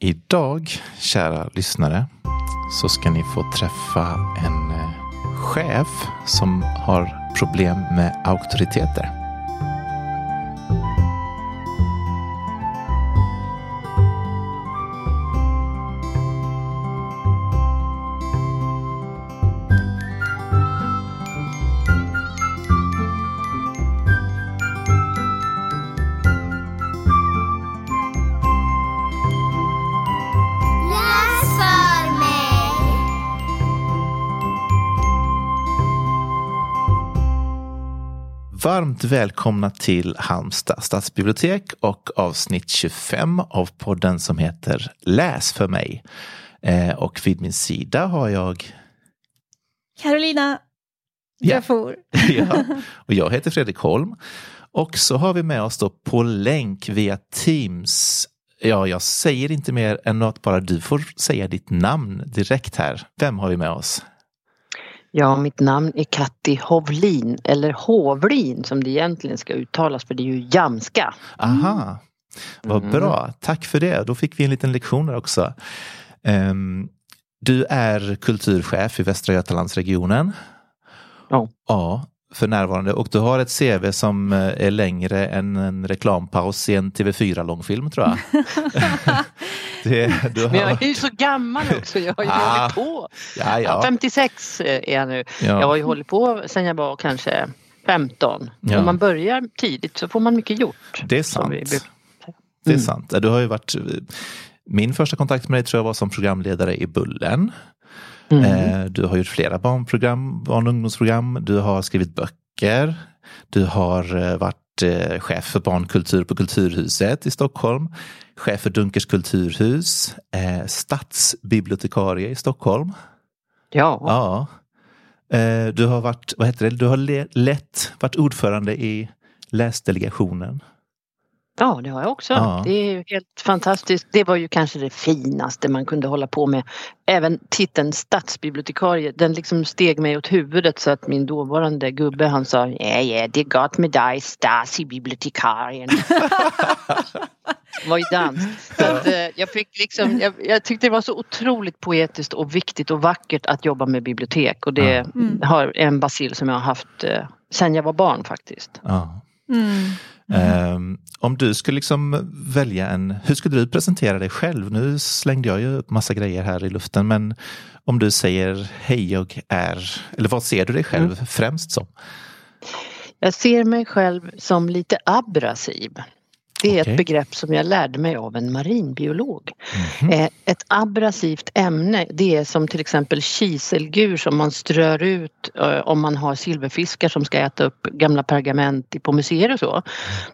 Idag, kära lyssnare, så ska ni få träffa en eh, chef som har problem med auktoriteter. Välkomna till Halmstad stadsbibliotek och avsnitt 25 av podden som heter Läs för mig. Eh, och vid min sida har jag Carolina Ja. Jafour. ja, och jag heter Fredrik Holm. Och så har vi med oss då på länk via Teams. Ja, jag säger inte mer än att bara du får säga ditt namn direkt här. Vem har vi med oss? Ja, mitt namn är Katti Hovlin, eller Hovlin som det egentligen ska uttalas för det är ju jamska. Aha, vad Mm. bra. Tack för det. Då fick vi en liten lektion där också. Ehm, du är kulturchef i Västra Götalandsregionen. Ja. Ja, för närvarande. Och du har ett CV som eh, är längre än en reklampaus i en TV4-långfilm tror jag. det, du Men jag har... är ju så gammal också, jag har ju Ah. hållit på. Ja, Ja, ja. 56 är jag nu. Ja. Jag har ju hållit på sedan jag var kanske 15. Ja. Om man börjar tidigt så får man mycket gjort. Det är sant. vi brukar Det är Mm. sant. Du har ju varit min första kontakt med dig tror jag var som programledare i Bullen. Mm. Eh, Du har gjort flera barnprogram, barn och ungdomsprogram. Du har skrivit böcker. Du har eh, varit eh, chef för barnkultur på Kulturhuset i Stockholm. Chef för Dunkers kulturhus. Stadsbibliotekarie i Stockholm. Ja, Ja. Du har varit, vad heter det, du har le- lett, varit ordförande i läsdelegationen. Ja, det har jag också. Ja. Det är ju helt fantastiskt. Det var ju kanske det finaste man kunde hålla på med. Även titeln stadsbibliotekarie, den liksom steg mig åt huvudet så att min dåvarande gubbe han sa ja, ja, det är gott med dig Stasi-bibliotekarien. Det var ju danskt. Att, eh, jag, fick liksom, jag, jag tyckte det var så otroligt poetiskt och viktigt och vackert att jobba med bibliotek och det Mm. har en basil som jag har haft eh, sen jag var barn faktiskt. Ja. Mm. Ehm, om du skulle liksom välja en, hur skulle du presentera dig själv? Nu slängde jag ju upp massa grejer här i luften, men om du säger hej jag är, eller vad ser du dig själv Mm. främst som? Jag ser mig själv som lite abrasiv. Det är Okej. ett begrepp som jag lärde mig av en marinbiolog. Mhm. Eh, Ett abrasivt ämne det är som till exempel kiselgur som man strör ut eh, om man har silverfiskar som ska äta upp gamla pergament på museer och så.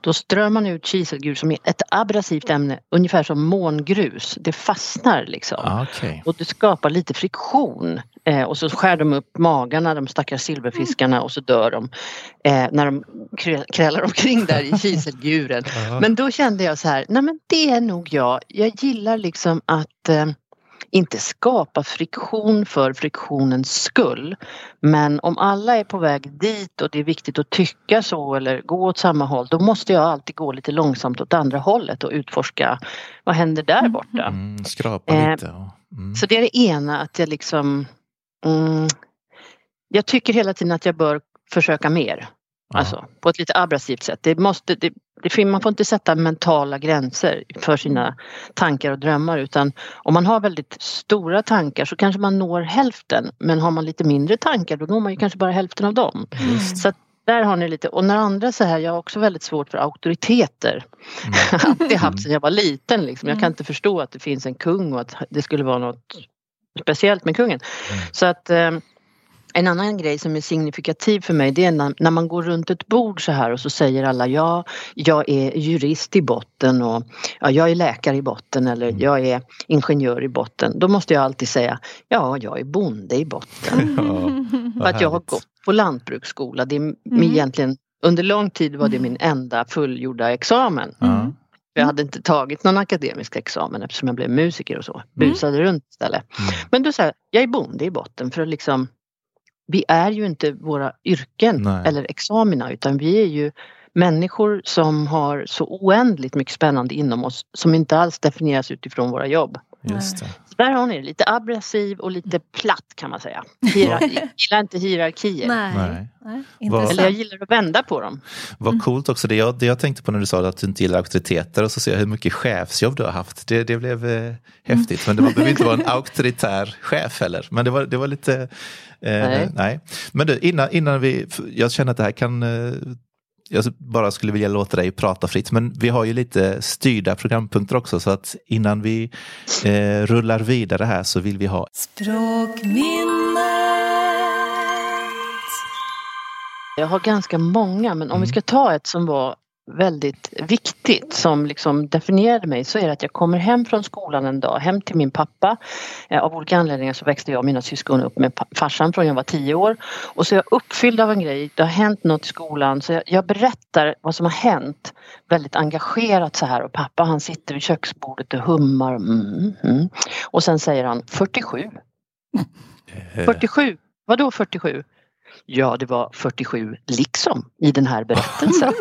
Då strör man ut kiselgur som är ett abrasivt ämne ungefär som mångrus. Det fastnar liksom. Ah, Okej. Och det skapar lite friktion. Eh, och så skär de upp magarna, de stackars silverfiskarna och så dör de. Eh, när de krä- krälar omkring där i kiselguren. Men då kände jag så här, nej men det är nog jag. Jag gillar liksom att eh, inte skapa friktion för friktionens skull. Men om alla är på väg dit och det är viktigt att tycka så eller gå åt samma håll då måste jag alltid gå lite långsamt åt andra hållet och utforska vad händer där borta. Mm, skrapa Eh, lite. Mm. Så det är det ena att jag liksom mm, Jag tycker hela tiden att jag bör försöka mer. Ja. Alltså på ett lite abrasivt sätt. Det måste, det, det, man får inte sätta mentala gränser för sina tankar och drömmar utan om man har väldigt stora tankar så kanske man når hälften men har man lite mindre tankar då når man ju kanske bara hälften av dem. Just. Så att där har ni lite och när andra så här, jag har också väldigt svårt för auktoriteter. Mm. Alltid haft sedan jag var liten liksom. Jag kan Mm. inte förstå att det finns en kung och att det skulle vara något speciellt med kungen. Mm. Så att eh, en annan grej som är signifikativ för mig det är när, när man går runt ett bord så här och så säger alla ja, jag är jurist i botten och ja, jag är läkare i botten eller Mm. jag är ingenjör i botten. Då måste jag alltid säga ja, jag är bonde i botten. Ja, För att jag har gått på lantbruksskola. Det är egentligen, under lång tid var det min enda fullgjorda examen. Ja. Jag hade inte tagit någon akademisk examen eftersom jag blev musiker och så. Busade runt istället. Mm. Men då säger jag, jag är bonde i botten för att liksom Vi är ju inte våra yrken Nej. eller examina utan vi är ju människor som har så oändligt mycket spännande inom oss som inte alls definieras utifrån våra jobb. Just det. Där har ni det, lite abrasiv och lite platt kan man säga. Hierarki, gillar inte hierarkier. Nej. Nej. Nej. Vad- Eller jag gillar att vända på dem. Vad coolt också, det jag, det jag tänkte på när du sa att du inte gillar auktoriteter och så ser jag hur mycket chefsjobb du har haft. Det, det blev eh, häftigt, men det var- behöver inte vara en auktoritär chef heller. Men det var, det var lite... Eh, nej. Nej. Men du, innan, innan vi... Jag känner att det här kan... Eh, jag bara skulle vilja låta dig prata fritt, men vi har ju lite styrda programpunkter också, så att innan vi eh, rullar vidare här så vill vi ha Språkminnet. Jag har ganska många men om vi ska ta ett som var väldigt viktigt som liksom definierade mig så är det att jag kommer hem från skolan en dag, hem till min pappa. Eh, Av olika anledningar så växte jag och mina syskon upp med farsan från jag var tio år. Och så är jag uppfylld av en grej, det har hänt något i skolan så jag, jag berättar vad som har hänt väldigt engagerat så här och pappa han sitter vid köksbordet och hummar. Mm, mm. Och sen säger han 47. 47, vadå 47? Ja, det var 47 liksom i den här berättelsen.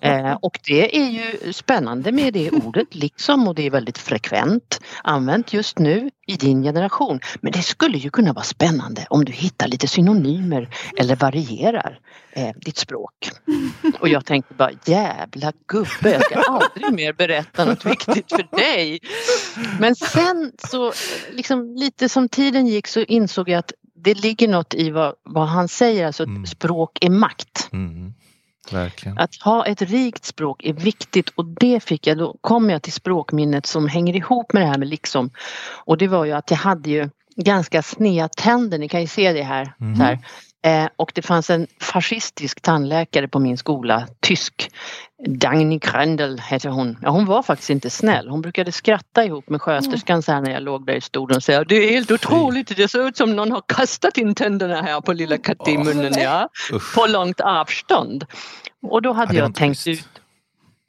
eh, och det är ju spännande med det ordet liksom och det är väldigt frekvent använt just nu i din generation. Men det skulle ju kunna vara spännande om du hittar lite synonymer eller varierar eh, ditt språk. Och jag tänkte bara jävla gubbe, jag ska aldrig mer berätta något viktigt för dig. Men sen så, liksom lite som tiden gick så insåg jag att det ligger något i vad, vad han säger, alltså Mm. språk är makt. Mm, verkligen. Att ha ett rikt språk är viktigt och det fick jag, då kom jag till språkminnet som hänger ihop med det här med liksom. Och det var ju att jag hade ju ganska sneda tänder, ni kan ju se det här. Så här. Eh, och det fanns en fascistisk tandläkare på min skola, tysk. Dagny Krendel hette hon. Ja, hon var faktiskt inte snäll. Hon brukade skratta ihop med sköterskan så här när jag låg där i stolen och säga det är helt otroligt, det ser ut som någon har kastat in tänderna här på lilla katt i munnen. Ja på långt avstånd. Och då hade jag tänkt ut,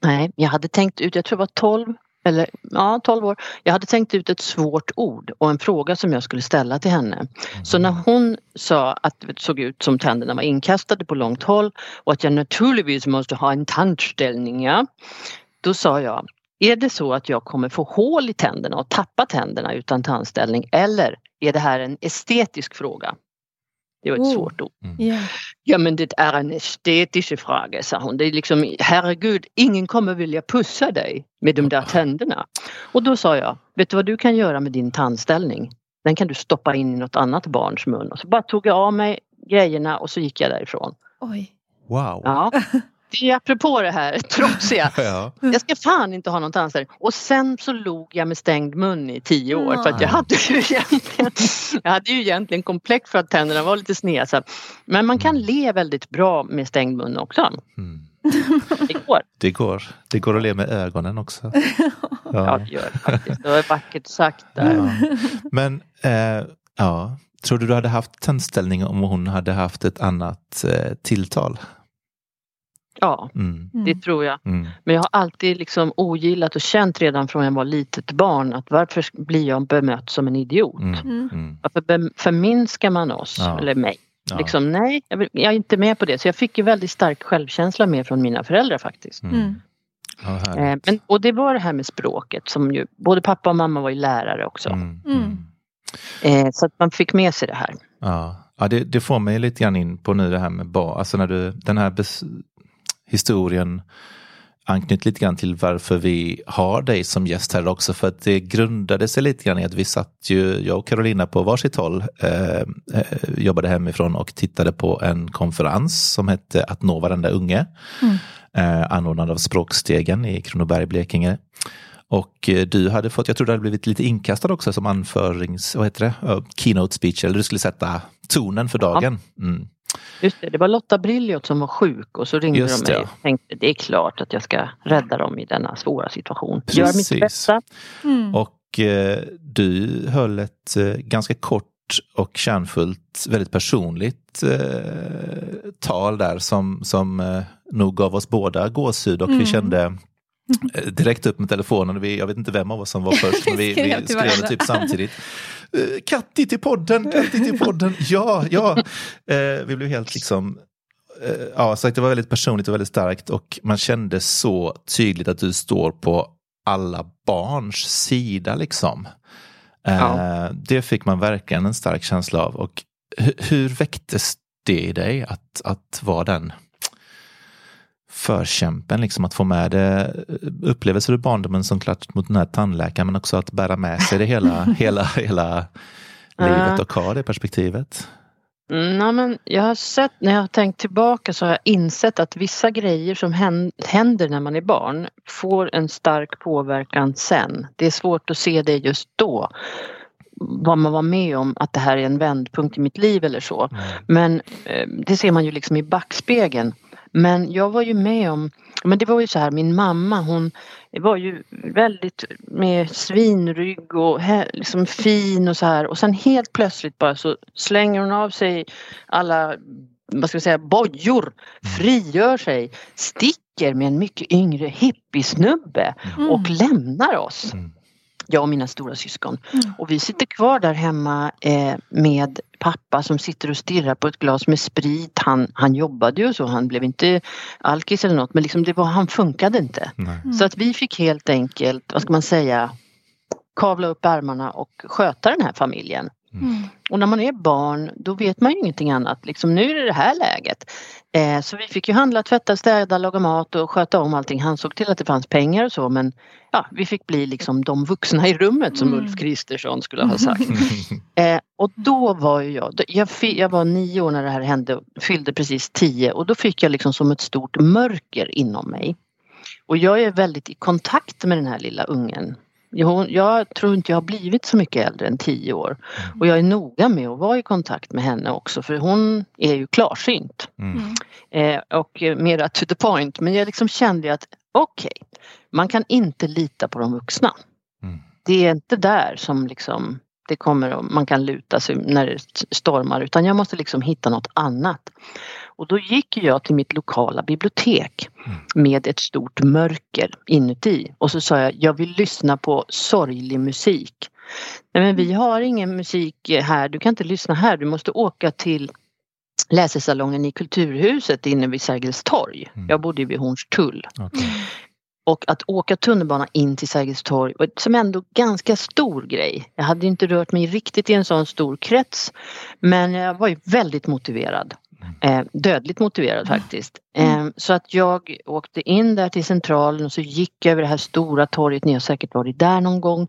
nej jag hade tänkt ut, jag tror det var 12 eller ja 12 år. Jag hade tänkt ut ett svårt ord och en fråga som jag skulle ställa till henne. Så när hon sa att det såg ut som tänderna var inkastade på långt håll och att jag naturligtvis måste ha en tandställning, ja. Då sa jag, är det så att jag kommer få hål i tänderna och tappa tänderna utan tandställning eller är det här en estetisk fråga? Det var ett Oh. svårt ord. Ja. Ja men det är en estetisk fråga, sa hon. Det är liksom, herregud, ingen kommer vilja pussa dig med de där tänderna. Och då sa jag, vet du vad du kan göra med din tandställning? Den kan du stoppa in i något annat barns mun. Och så bara tog jag av mig grejerna och så gick jag därifrån. Oj. Wow. Ja. Det är apropå det här trotsiga. Ja. Jag ska fan inte ha någon tandställning. Och sen så log jag med stängd mun i tio år för att jag hade ju egentligen, jag hade ju egentligen komplex för att tänderna var lite sneda. så- Men man kan le väldigt bra med stängd mun också. Mm. Det går. Det går. Det går att le med ögonen också. Ja, det gör det faktiskt. Det var vackert sagt där. Ja. Men eh, ja, tror du du hade haft tandställning om hon hade haft ett annat eh, tilltal? Ja, Mm. det tror jag. Mm. Men jag har alltid liksom ogillat och känt redan från jag var litet barn att varför blir jag bemött som en idiot? Mm. Mm. Mm. Varför förminskar man oss? Ja. Eller mig? Ja. Liksom, nej, jag, vill, jag är inte med på det. Så jag fick ju väldigt stark självkänsla med från mina föräldrar faktiskt. Mm. Mm. Ja. Eh, men, och det var det här med språket som ju, både pappa och mamma var ju lärare också. Mm. Mm. Mm. Eh, så att man fick med sig det här. Ja, ja det, det får mig lite grann in på nu det här med barn. Alltså när du, den här bes, historien anknyter lite grann till varför vi har dig som gäst här också. För att det grundade sig lite grann i att vi satt ju, jag och Carolina på varsitt håll, eh, eh, jobbade hemifrån och tittade på en konferens som hette Att nå varenda unge. Mm. Eh, anordnad av Språkstegen i Kronoberg, Blekinge. Och eh, du hade fått, jag tror du hade blivit lite inkastad också som anförings, vad heter det, keynote speech, eller du skulle sätta tonen för dagen. Mm. Just det, det var Lotta Brilliot som var sjuk och så ringde Just de mig det. och tänkte det är klart att jag ska rädda dem i denna svåra situation. Gör Precis. mitt bästa. Mm. Och eh, du höll ett eh, ganska kort och kärnfullt, väldigt personligt eh, tal där som, som eh, nog gav oss båda gåshud och vi Mm. kände eh, direkt upp med telefonen. Vi, jag vet inte vem av oss som var först, men vi, Skrev vi skrev varandra. typ samtidigt. Eh, Katti till podden, Katti till podden, ja, ja. Eh, vi blev helt liksom eh, ja, sagt, det var väldigt personligt och väldigt starkt och man kände så tydligt att du står på alla barns sida liksom. Eh, Ja. Det fick man verkligen en stark känsla av. Och hur, hur väcktes det i dig att, att vara den förkämpen, liksom att få med det, upplevelser ur barndomen som klart mot den här tandläkaren men också att bära med sig det hela, hela, hela livet och ha det perspektivet. Mm, nej, men jag har sett, när jag har tänkt tillbaka så har jag insett att vissa grejer som hän- händer när man är barn får en stark påverkan sen. Det är svårt att se det just då. Vad man var med om, att det här är en vändpunkt i mitt liv eller så. Men eh, det ser man ju liksom i backspegeln. Men jag var ju med om, men det var ju så här, min mamma hon var ju väldigt med svinrygg och liksom fin och så här och sen helt plötsligt bara så slänger hon av sig alla vad ska vi säga, bojor, frigör sig, sticker med en mycket yngre hippiesnubbe och lämnar oss. Mm. Jag och mina stora syskon. Och vi sitter kvar där hemma eh, med pappa som sitter och stirrar på ett glas med sprit. Han, han jobbade ju så, han blev inte alkis eller något men liksom det var, han funkade inte. Nej. Så att vi fick helt enkelt, vad ska man säga, kavla upp ärmarna och sköta den här familjen. Mm. Och när man är barn då vet man ju ingenting annat. Liksom, nu är det det här läget. Eh, så vi fick ju handla, tvätta, städa, laga mat och sköta om allting. Han såg till att det fanns pengar och så men ja, vi fick bli liksom de vuxna i rummet som Mm. Ulf Kristersson skulle ha sagt. Eh, och då var ju jag, jag, jag var nio år när det här hände och fyllde precis tio och då fick jag liksom som ett stort mörker inom mig. Och jag är väldigt i kontakt med den här lilla ungen. Jag, jag tror inte jag har blivit så mycket äldre än tio år. Och jag är noga med att vara i kontakt med henne också för hon är ju klarsynt. Mm. Eh, och eh, mera to the point. Men jag liksom kände att okej, man kan inte lita på de vuxna. Mm. Det är inte där som liksom det kommer man kan luta sig när det stormar utan jag måste liksom hitta något annat. Och då gick jag till mitt lokala bibliotek med ett stort mörker inuti och så sa jag jag vill lyssna på sorglig musik. Nej men vi har ingen musik här, du kan inte lyssna här, du måste åka till läsesalongen i Kulturhuset inne vid Sergels torg. Mm. Jag bodde vid Hornstull. Okej. Och att åka tunnelbana in till Sergels torg som ändå ganska stor grej. Jag hade inte rört mig riktigt i en sån stor krets. Men jag var ju väldigt motiverad. Eh, dödligt motiverad faktiskt. Eh, så att jag åkte in där till centralen och så gick jag över det här stora torget. Ni har säkert varit där någon gång.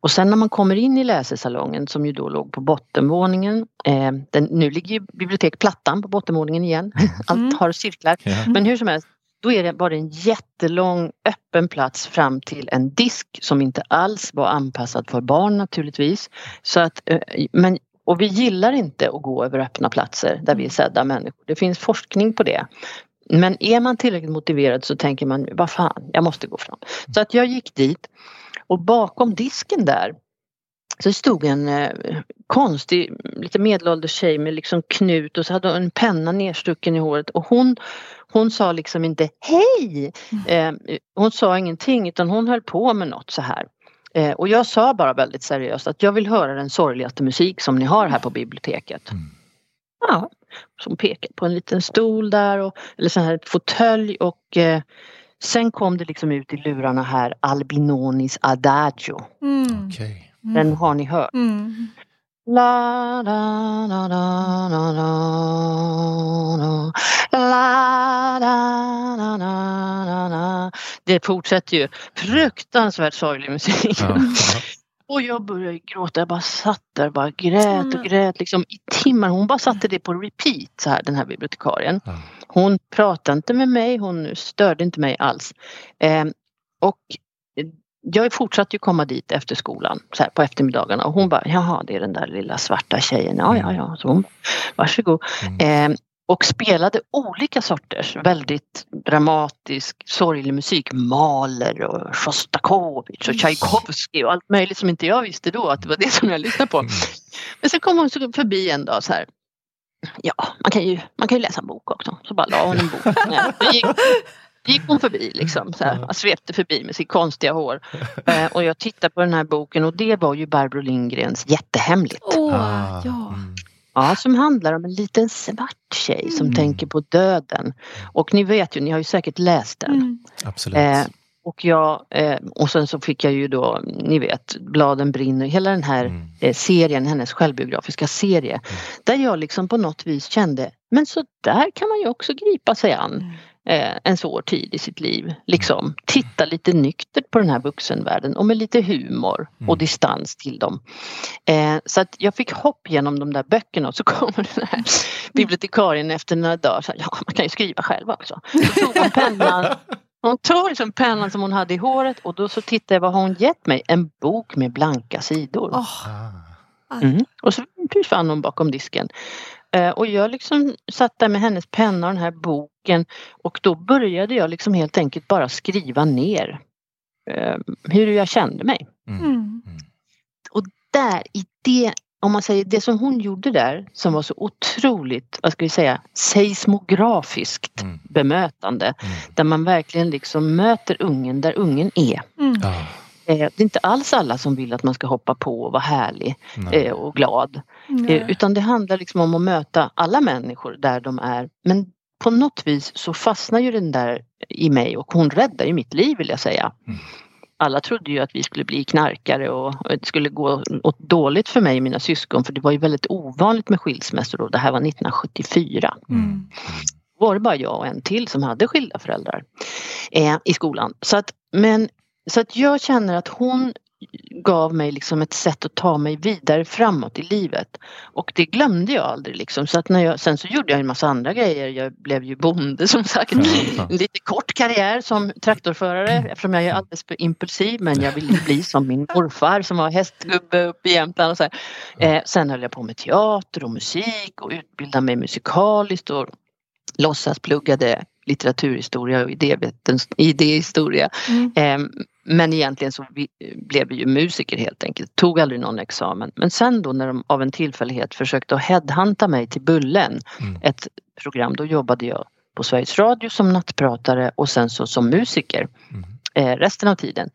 Och sen när man kommer in i läsesalongen som ju då låg på bottenvåningen. Eh, den, nu ligger ju bibliotek Plattan på bottenvåningen igen. Allt har cirklar. Men hur som helst, då är det bara en jättelång öppen plats fram till en disk som inte alls var anpassad för barn naturligtvis. Så att, eh, men, och vi gillar inte att gå över öppna platser där vi är sedda människor. Det finns forskning på det. Men är man tillräckligt motiverad så tänker man, vad fan, jag måste gå fram. Så att jag gick dit och bakom disken där så stod en eh, konstig, lite medelålders tjej med liksom knut och så hade hon en penna nedstucken i håret och hon, hon sa liksom inte hej! Eh, hon sa ingenting utan hon höll på med något så här. Eh, och jag sa bara väldigt seriöst att jag vill höra den sorgligaste musik som ni har här på biblioteket. Ja, som pekade på en liten stol där och eller så här ett fåtölj och eh, sen kom det liksom ut i lurarna här Albinonis Adagio. Mm. Okej. Den har ni hört. Mm. La, la, la, la, la, la, la. La, la, la, la, la, la. Det fortsätter ju. Fruktansvärt sorglig musik. Ja. Och jag började gråta. Jag bara satt där och bara grät och Mm. grät liksom i timmar. Hon bara satte det på repeat så här den här bibliotekarien. Hon pratade inte med mig. Hon störde inte mig alls. Eh, och jag fortsatte ju komma dit efter skolan så här, på eftermiddagarna och hon bara jaha det är den där lilla svarta tjejen. Ja ja ja. Så hon, varsågod. Eh, och spelade olika sorters väldigt dramatisk sorglig musik. Mahler och Sjostakovitj och Tchaikovsky och allt möjligt som inte jag visste då att det var det som jag lyssnade på. Men sen kom hon förbi en dag så här. Ja, man kan ju, man kan ju läsa en bok också. Så bara la hon en bok. Ja, gick, gick hon förbi liksom. Så här, svepte förbi med sitt konstiga hår. Eh, och jag tittade på den här boken och det var ju Barbro Lindgrens Jättehemligt. Åh, Ah, ja. mm. Ja, som handlar om en liten svart tjej som Mm. tänker på döden. Och ni vet ju, ni har ju säkert läst den. Mm. Absolut. Eh, och, jag, eh, och sen så fick jag ju då, ni vet, Bladen brinner, hela den här Mm. eh, serien, hennes självbiografiska serie. Där jag liksom på något vis kände, men så där kan man ju också gripa sig an Mm. Eh, en svår tid i sitt liv. Liksom titta lite nyktert på den här vuxenvärlden och med lite humor och Mm. distans till dem. Eh, så att jag fick hopp genom de där böckerna och så kommer den här bibliotekarien efter några dagar och sa, ja man kan ju skriva själv också. Så tog hon pennan hon tog liksom pennan som hon hade i håret och då så tittade jag vad hon gett mig? En bok med blanka sidor. Ah. Mm. Och så försvann hon bakom disken. Eh, och jag liksom satt där med hennes penna och den här boken och då började jag liksom helt enkelt bara skriva ner eh, hur jag kände mig. Mm. mm. Och där i det, om man säger det som hon gjorde där som var så otroligt, vad ska vi säga, seismografiskt Mm. bemötande. Mm. Där man verkligen liksom möter ungen där ungen är. Mm. Eh, Det är inte alls alla som vill att man ska hoppa på och vara härlig Nej. eh, och glad. Nej. Eh, Utan det handlar liksom om att möta alla människor där de är. Men på något vis så fastnar ju den där i mig och hon räddar ju mitt liv vill jag säga. Mm. Alla trodde ju att vi skulle bli knarkare och det skulle gå åt dåligt för mig och mina syskon för det var ju väldigt ovanligt med skilsmässor och det här var 1974. Mm. Då var det bara jag och en till som hade skilda föräldrar eh, i skolan. Så att, men, så att jag känner att hon gav mig liksom ett sätt att ta mig vidare framåt i livet. Och det glömde jag aldrig liksom. Så att när jag, sen så gjorde jag en massa andra grejer. Jag blev ju bonde som sagt. En lite kort karriär som traktorförare eftersom jag är alldeles för impulsiv men jag ville bli som min morfar som var hästgubbe uppe i Jämtland. Och så här. Eh, sen höll jag på med teater och musik och utbildade mig musikaliskt och låtsaspluggade litteraturhistoria och idéhistoria. Mm. Eh, men egentligen så vi, blev vi ju musiker helt enkelt, tog aldrig någon examen. Men sen då när de av en tillfällighet försökte att headhunta mig till Bullen, Mm. ett program, då jobbade jag på Sveriges Radio som nattpratare och sen så som musiker Mm. eh, resten av tiden.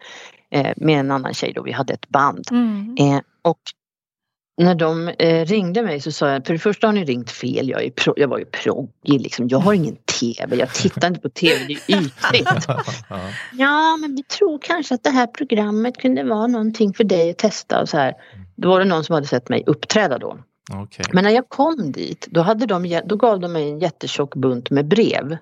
Eh, med en annan tjej då, vi hade ett band. Mm. Eh, och när de eh, ringde mig så sa jag, för det första har ni ringt fel, jag, är pro- jag var ju proggig liksom. Jag har ingen TV, jag tittar inte på TV, det är ytligt. Ja. Men vi tror kanske att det här programmet kunde vara någonting för dig att testa och så här. Då var det någon som hade sett mig uppträda då. Okej. Men när jag kom dit, då, hade de, då gav de mig en jättetjock bunt med brev.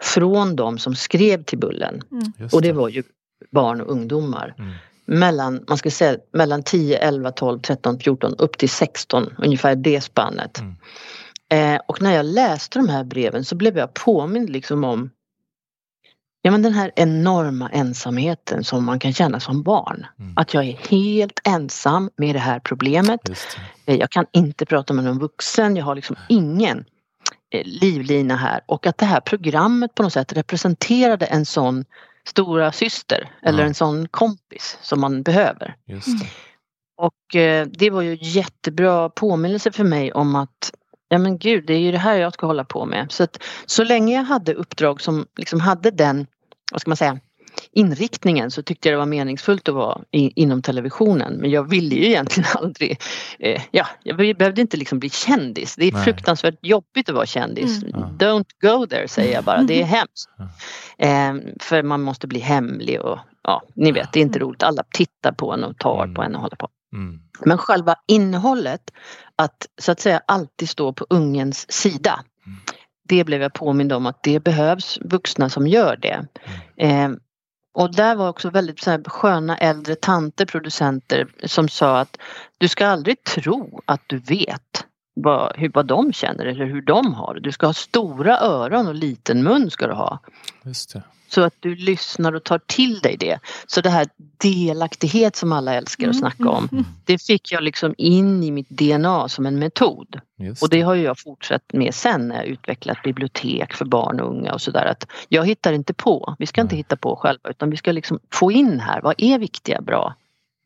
Från de som skrev till Bullen. Just Och det var ju barn och ungdomar. Mm. Mellan, man ska säga, mellan 10, 11, 12, 13, 14 upp till 16. Ungefär det spannet. Mm. Eh, och när jag läste de här breven så blev jag påmind liksom om Ja men den här enorma ensamheten som man kan känna som barn. Mm. Att jag är helt ensam med det här problemet. Det. Eh, Jag kan inte prata med någon vuxen, jag har liksom ingen eh, livlina här. Och att det här programmet på något sätt representerade en sån stora syster eller Ja. en sån kompis som man behöver. Just. Och det var ju jättebra påminnelse för mig om att ja men gud, det är ju det här jag ska hålla på med. Så att så länge jag hade uppdrag som liksom hade den, vad ska man säga, inriktningen så tyckte jag det var meningsfullt att vara i, inom televisionen. Men jag ville ju egentligen aldrig, eh, ja, jag be- behövde inte liksom bli kändis. Det är Nej. fruktansvärt jobbigt att vara kändis. Mm. Don't go there säger jag bara, det är hemskt. Ja. Eh, för man måste bli hemlig och ja, ni vet, det är inte roligt. Alla tittar på en och tar Mm. på en och håller på. Mm. Men själva innehållet, att så att säga alltid stå på ungens sida. Det blev jag påmind om att det behövs vuxna som gör det. Mm. Eh, och där var också väldigt så här sköna äldre tanter, producenter som sa att du ska aldrig tro att du vet vad, hur, vad de känner eller hur de har. Du ska ha stora öron och liten mun ska du ha. Just det. Så att du lyssnar och tar till dig det. Så det här delaktighet som alla älskar att snacka om. Mm. Det fick jag liksom in i mitt DNA som en metod. Just Och det har ju jag fortsatt med sen när jag utvecklat bibliotek för barn och unga och sådär. Att jag hittar inte på. Vi ska inte hitta på själva utan vi ska liksom få in här. Vad är viktiga, bra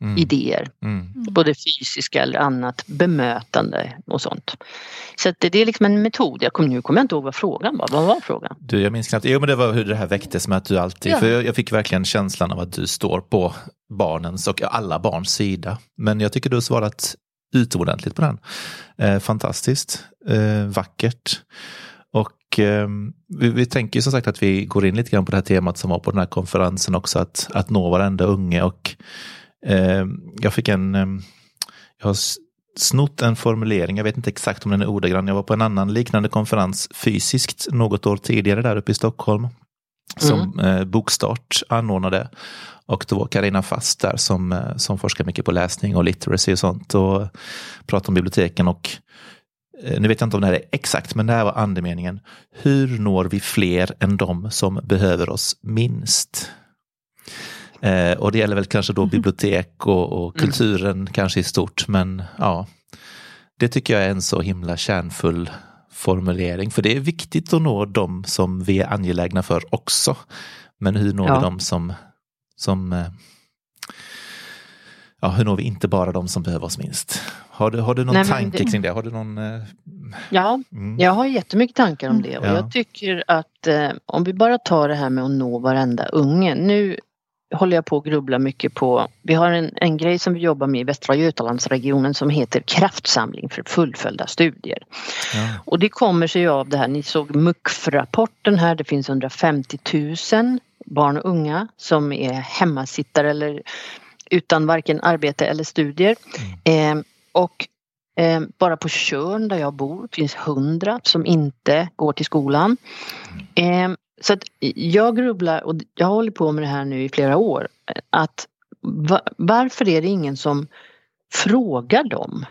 Mm. idéer? Mm. Både fysiska eller annat bemötande och sånt. Så att det, det är liksom en metod. Jag kom, nu kommer jag inte ihåg vad frågan var. Vad var frågan? Du, jag minns knappt. Jo, men det var hur det här väcktes med att du alltid, Ja. för jag, jag fick verkligen känslan av att du står på barnens och alla barns sida. Men jag tycker du har svarat utomordentligt på den. Eh, fantastiskt, eh, vackert. Och eh, vi, vi, tänker som sagt att vi går in lite grann på det här temat som var på den här konferensen också, att, att nå varenda unge. Och eh, jag fick en, eh, jag har snott en formulering, jag vet inte exakt om den är ordagrann. Jag var på en annan liknande konferens fysiskt något år tidigare där uppe i Stockholm. Som mm. eh, Bokstart anordnade. Och då var Karina Fast där som, eh, som forskar mycket på läsning och literacy och sånt och pratar om biblioteken. och eh, nu vet jag inte om det här är exakt, men det här var andemeningen. Hur når vi fler än de som behöver oss minst? Eh, och det gäller väl kanske då mm. bibliotek och, och mm. kulturen mm. kanske i stort, men ja. Det tycker jag är en så himla kärnfull formulering, för det är viktigt att nå de som vi är angelägna för också. Men hur når ja. vi de som, som eh, ja, hur når vi inte bara de som behöver oss minst? Har du, har du någon Nej, tanke det... kring det? Har du någon, eh... Ja, mm. jag har jättemycket tankar om det och ja. jag tycker att eh, om vi bara tar det här med att nå varenda unge. Nu håller jag på att grubbla mycket på. Vi har en, en grej som vi jobbar med i Västra Götalandsregionen som heter kraftsamling för fullföljda studier. Ja. Och det kommer sig av det här, ni såg MUCF-rapporten här, det finns 150 000 barn och unga som är hemmasittare eller utan varken arbete eller studier. Mm. Eh, och eh, bara på Tjörn där jag bor finns 100 som inte går till skolan. Eh, så att jag grubblar och jag hållit på med det här nu i flera år. Att varför är det ingen som frågar dem?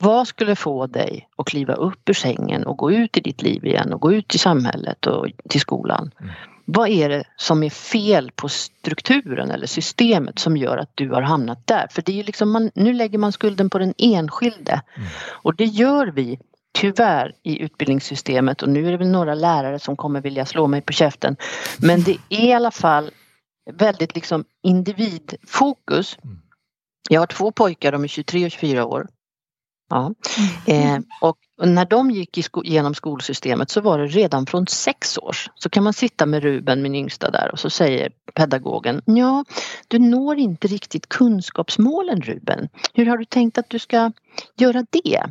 Vad skulle få dig att kliva upp ur sängen och gå ut i ditt liv igen och gå ut i samhället och till skolan? Mm. Vad är det som är fel på strukturen eller systemet som gör att du har hamnat där? För det är liksom man, nu lägger man skulden på den enskilde mm. och det gör vi tyvärr i utbildningssystemet och nu är det väl några lärare som kommer vilja slå mig på käften. Men det är i alla fall väldigt liksom individfokus. Mm. Jag har två pojkar, de är 23 och 24 år. Ja. Eh, och när de gick sko genom skolsystemet så var det redan från sex års. Så kan man sitta med Ruben, min yngsta där och så säger pedagogen Ja, du når inte riktigt kunskapsmålen Ruben. Hur har du tänkt att du ska göra det?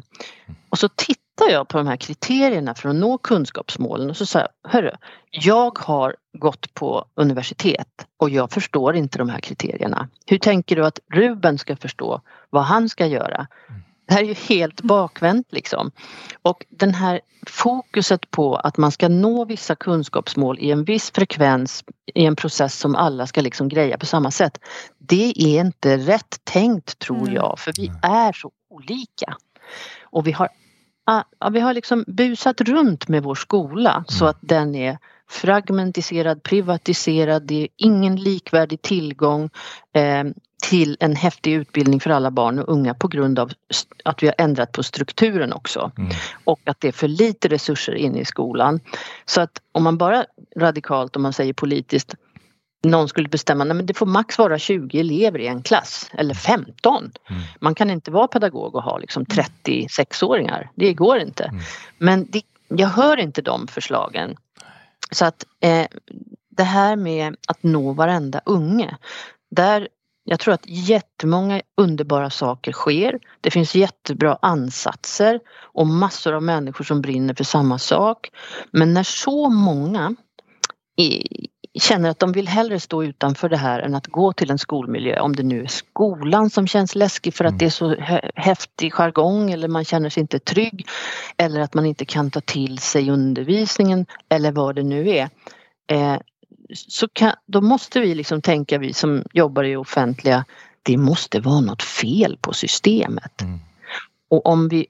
Och så tittar tittar jag på de här kriterierna för att nå kunskapsmålen och så säger jag, hörru, jag har gått på universitet och jag förstår inte de här kriterierna. Hur tänker du att Ruben ska förstå vad han ska göra? Det här är ju helt bakvänt liksom. Och den här fokuset på att man ska nå vissa kunskapsmål i en viss frekvens i en process som alla ska liksom greja på samma sätt. Det är inte rätt tänkt tror jag för vi är så olika. Och vi har ja, vi har liksom busat runt med vår skola så mm. att den är fragmentiserad, privatiserad, det är ingen likvärdig tillgång eh, till en häftig utbildning för alla barn och unga på grund av att vi har ändrat på strukturen också. Mm. Och att det är för lite resurser inne i skolan. Så att om man bara radikalt, om man säger politiskt, någon skulle bestämma att det får max vara 20 elever i en klass eller 15. Mm. Man kan inte vara pedagog och ha liksom 36-åringar. Det går inte. Mm. Men det, jag hör inte de förslagen. Så att eh, det här med att nå varenda unge. Där jag tror att jättemånga underbara saker sker. Det finns jättebra ansatser och massor av människor som brinner för samma sak. Men när så många känner att de vill hellre stå utanför det här än att gå till en skolmiljö. Om det nu är skolan som känns läskig för att mm. det är så häftig jargong eller man känner sig inte trygg. Eller att man inte kan ta till sig undervisningen eller vad det nu är. Eh, så kan, då måste vi liksom tänka, vi som jobbar i offentliga, det måste vara något fel på systemet. Mm. Och om vi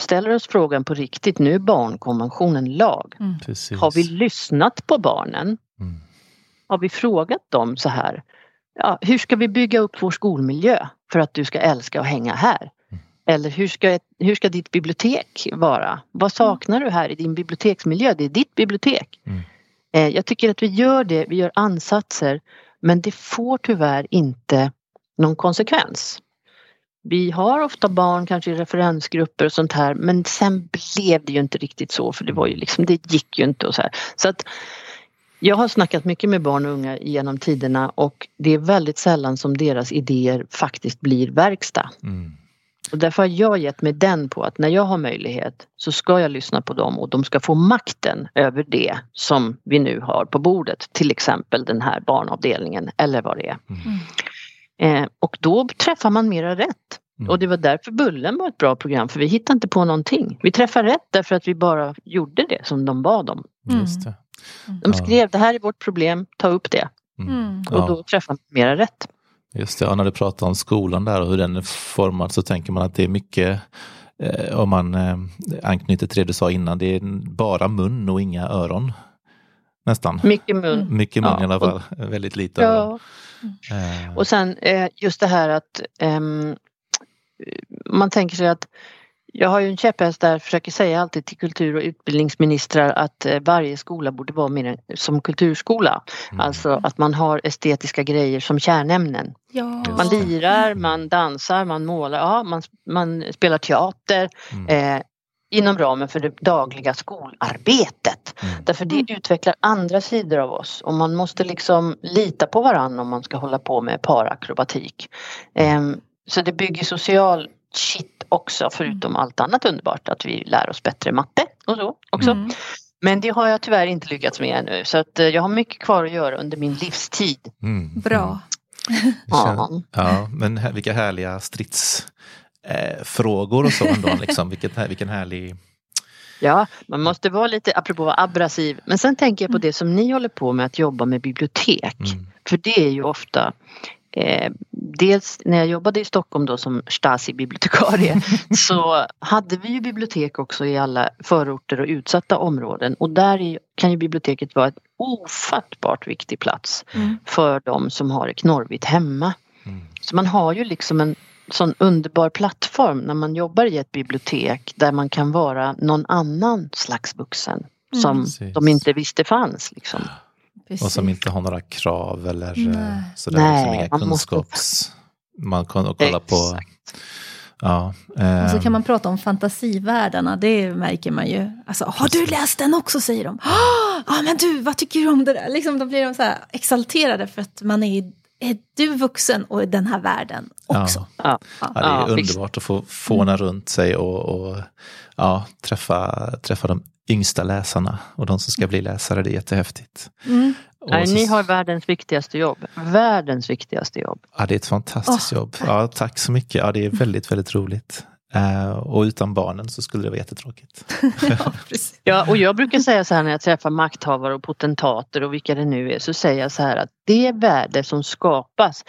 ställer oss frågan på riktigt, nu är barnkonventionen lag. Mm. Har vi lyssnat på barnen? Mm. Har vi frågat dem så här, ja, hur ska vi bygga upp vår skolmiljö för att du ska älska att hänga här? Eller hur ska, hur ska ditt bibliotek vara? Vad saknar du här i din biblioteksmiljö? Det är ditt bibliotek. Mm. Eh, jag tycker att vi gör det, vi gör ansatser men det får tyvärr inte någon konsekvens. Vi har ofta barn kanske i referensgrupper och sånt här men sen blev det ju inte riktigt så för det var ju liksom, det gick ju inte och så här. Så att jag har snackat mycket med barn och unga genom tiderna och det är väldigt sällan som deras idéer faktiskt blir verkstad. Mm. Och därför har jag gett mig den på att när jag har möjlighet så ska jag lyssna på dem och de ska få makten över det som vi nu har på bordet. Till exempel den här barnavdelningen eller vad det är. Eh, och då träffar man mera rätt. Mm. Och det var därför Bullen var ett bra program för vi hittade inte på någonting. Vi träffade rätt därför att vi bara gjorde det som de bad om. Just det. De Ja. skrev det här är vårt problem, ta upp det. Mm. Och Ja. då träffar man mera rätt. Just det, och när du pratar om skolan där och hur den är formad så tänker man att det är mycket, eh, om man eh, anknyter till det du sa innan, det är bara mun och inga öron. Nästan. Mycket mun. Mycket mun Ja, i alla och- fall, väldigt lite öron. Ja, Eh, och sen eh, just det här att ehm, man tänker sig att jag har ju en käpphäst där, försöker säga alltid till kultur och utbildningsministrar att eh, varje skola borde vara mer som kulturskola. mm. Alltså att man har estetiska grejer som kärnämnen. Ja. Man lirar, man dansar, man målar, ja, man, man spelar teater Mm. eh, inom ramen för det dagliga skolarbetet. Mm. Därför det utvecklar andra sidor av oss och man måste liksom lita på varandra om man ska hålla på med parakrobatik. Så det bygger social shit också förutom allt annat underbart att vi lär oss bättre matte och så också. Mm. Men det har jag tyvärr inte lyckats med ännu så att eh, jag har mycket kvar att göra under min livstid. Mm. Bra. Ja. Ja, men här, vilka härliga stridsfrågor eh, frågor och så ändå. Liksom. Vilket, vilken härlig... Ja, man måste vara lite, apropå vara abrasiv, men sen tänker jag på det som ni håller på med att jobba med bibliotek. Mm. För det är ju ofta eh, Dels när jag jobbade i Stockholm då som Stasi-bibliotekarie så hade vi ju bibliotek också i alla förorter och utsatta områden och där är- kan ju biblioteket vara en ofattbart viktig plats Mm. för de som har det knorrigt hemma. Mm. Så man har ju liksom en sån underbar plattform när man jobbar i ett bibliotek där man kan vara någon annan slags vuxen som Precis. de inte visste fanns. Liksom. Precis. Och som inte har några krav eller Nej. Nej. sådär, Nej, liksom inga man måste- kunskaps... Man kan och kolla på... Exakt. Ja, Och så ehm, kan man prata om fantasivärldarna, det märker man ju. Alltså, har du läst den också, säger de. Ja, men du, vad tycker du om det där? Liksom, då blir de så här exalterade för att man är, är du vuxen och i den här världen också. Ja. Ja, det är Ja, visst. underbart att få fåna runt sig och, och ja, träffa, träffa de yngsta läsarna och de som ska bli läsare. Det är jättehäftigt. Mm. Nej, så- ni har världens viktigaste jobb. Världens viktigaste jobb. Ja, det är ett fantastiskt Åh, jobb. Ja, tack så mycket. Ja, det är väldigt, väldigt roligt. Eh, och utan barnen så skulle det vara jättetråkigt. Ja. Ja, och jag brukar säga så här när jag träffar makthavare och potentater och vilka det nu är så säger jag så här att det värde som skapas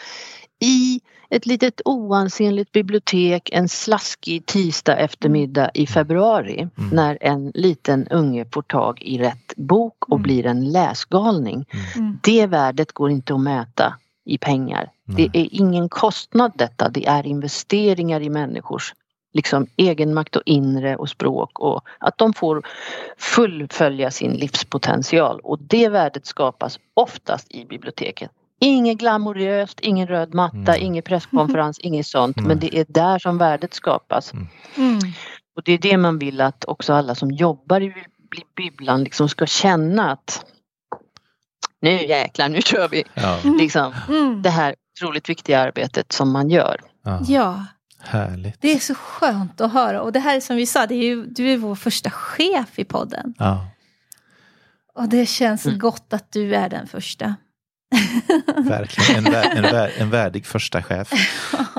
i ett litet oansenligt bibliotek en slaskig tisdag eftermiddag i februari Mm. när en liten unge får tag i rätt bok och Mm. blir en läsgalning. Mm. Det värdet går inte att mäta i pengar. Nej. Det är ingen kostnad detta, det är investeringar i människors liksom egenmakt och inre och språk och att de får fullfölja sin livspotential och det värdet skapas oftast i biblioteket. Inget glamoröst, ingen röd matta, Nej. ingen presskonferens, inget sånt men det är där som värdet skapas. Mm. Och det är det man vill att också alla som jobbar i bib- bibblan liksom ska känna att nu jäklar, nu kör vi! Ja, Liksom, Mm. det här otroligt viktiga arbetet som man gör. ja. Härligt. det är så skönt att höra. Och det här är som vi sa, det är ju, du är vår första chef i podden. Ja, Och det känns Mm. gott att du är den första. verkligen. En, vär, en, vär, en värdig första chef.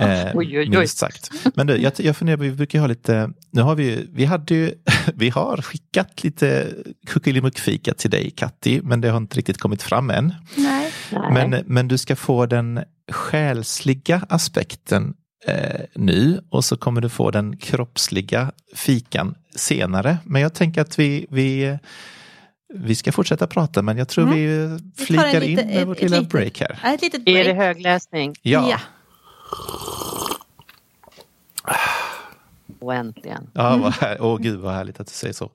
Eh, Oj, oj, oj. minst sagt. Men du, jag, jag funderar, på, vi brukar ha lite, nu har vi, vi hade ju, vi har skickat lite kuckelimuckfika till dig Katti, men det har inte riktigt kommit fram än. Nej. Nej. Men, men du ska få den själsliga aspekten eh, nu och så kommer du få den kroppsliga fikan senare. Men jag tänker att vi, vi, vi ska fortsätta prata men jag tror Mm. vi Vi flikar lite- in med ett- vårt ett lilla litet- break här. Ett litet är det break. högläsning? Ja, Ja. Och äntligen. ja vad här, åh gud vad härligt att du säger så.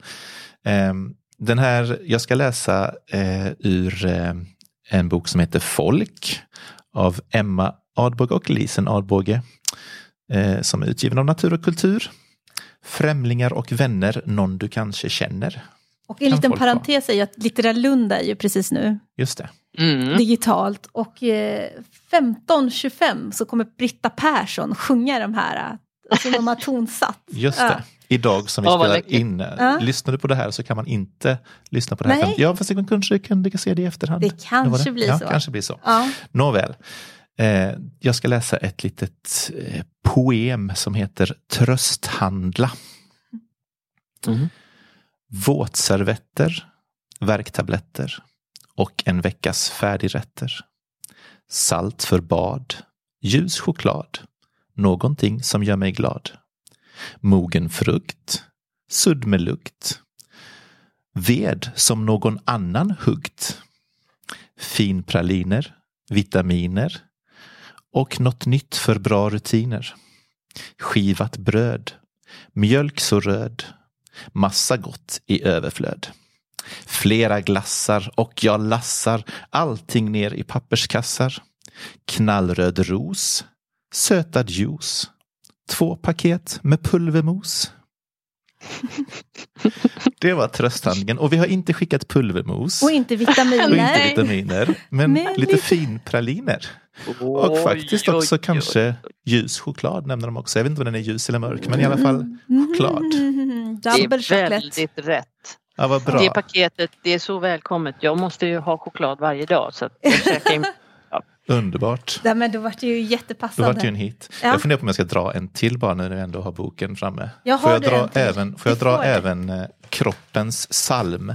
Ehm, den här, jag ska läsa eh, ur eh, en bok som heter Folk av Emma Adbåge och Lisen Adbåge eh, som är utgiven av Natur och kultur. Främlingar och vänner, någon du kanske känner. Och en Kan liten parentes är ju att Litterära Lund är ju precis nu Just det. Mm. digitalt. Och eh, 15.25 så kommer Britta Persson sjunga de här. som de har tonsatt. Just Ja. det. Idag som vi Ja, vad spelar in. Ja. Lyssnar du på det här så kan man inte lyssna på det här. Nej. Ja, fast det kanske kan se det i efterhand. Det kanske det? blir ja, så. kanske blir så. Ja. Nåväl. Eh, jag ska läsa ett litet eh, poem som heter Trösthandla. Mm. Våtservetter, värktabletter och en veckas färdigrätter. Salt för bad, ljus choklad, någonting som gör mig glad. Mogen frukt, sudd med lukt. Ved som någon annan huggt. Finpraliner, vitaminer och något nytt för bra rutiner. Skivat bröd, mjölk så röd, massa gott i överflöd. Flera glassar och jag lassar allting ner i papperskassar. Knallröd ros, sötad juice, två paket med pulvermos. Det var trösthandlingen och vi har inte skickat pulvermos Och inte och inte vitaminer. vitaminer, men, Men lite lite- finpraliner. Och faktiskt Oj, oj, också oj. kanske ljus choklad nämner de också. Jag vet inte om den är ljus eller mörk, men i alla fall choklad. Mm, Det är chocolate. väldigt rätt. Ja, vad bra. Det paketet, det är så välkommet. Jag måste ju ha choklad varje dag så jag Underbart. Nej, men då var det ju Då jättepassande. var det ju en hit. Ja. Jag funderar på om jag ska dra en till bara nu när vi ändå har boken framme. Jag får har jag du dra även, får jag dra får även eh, kroppens psalm?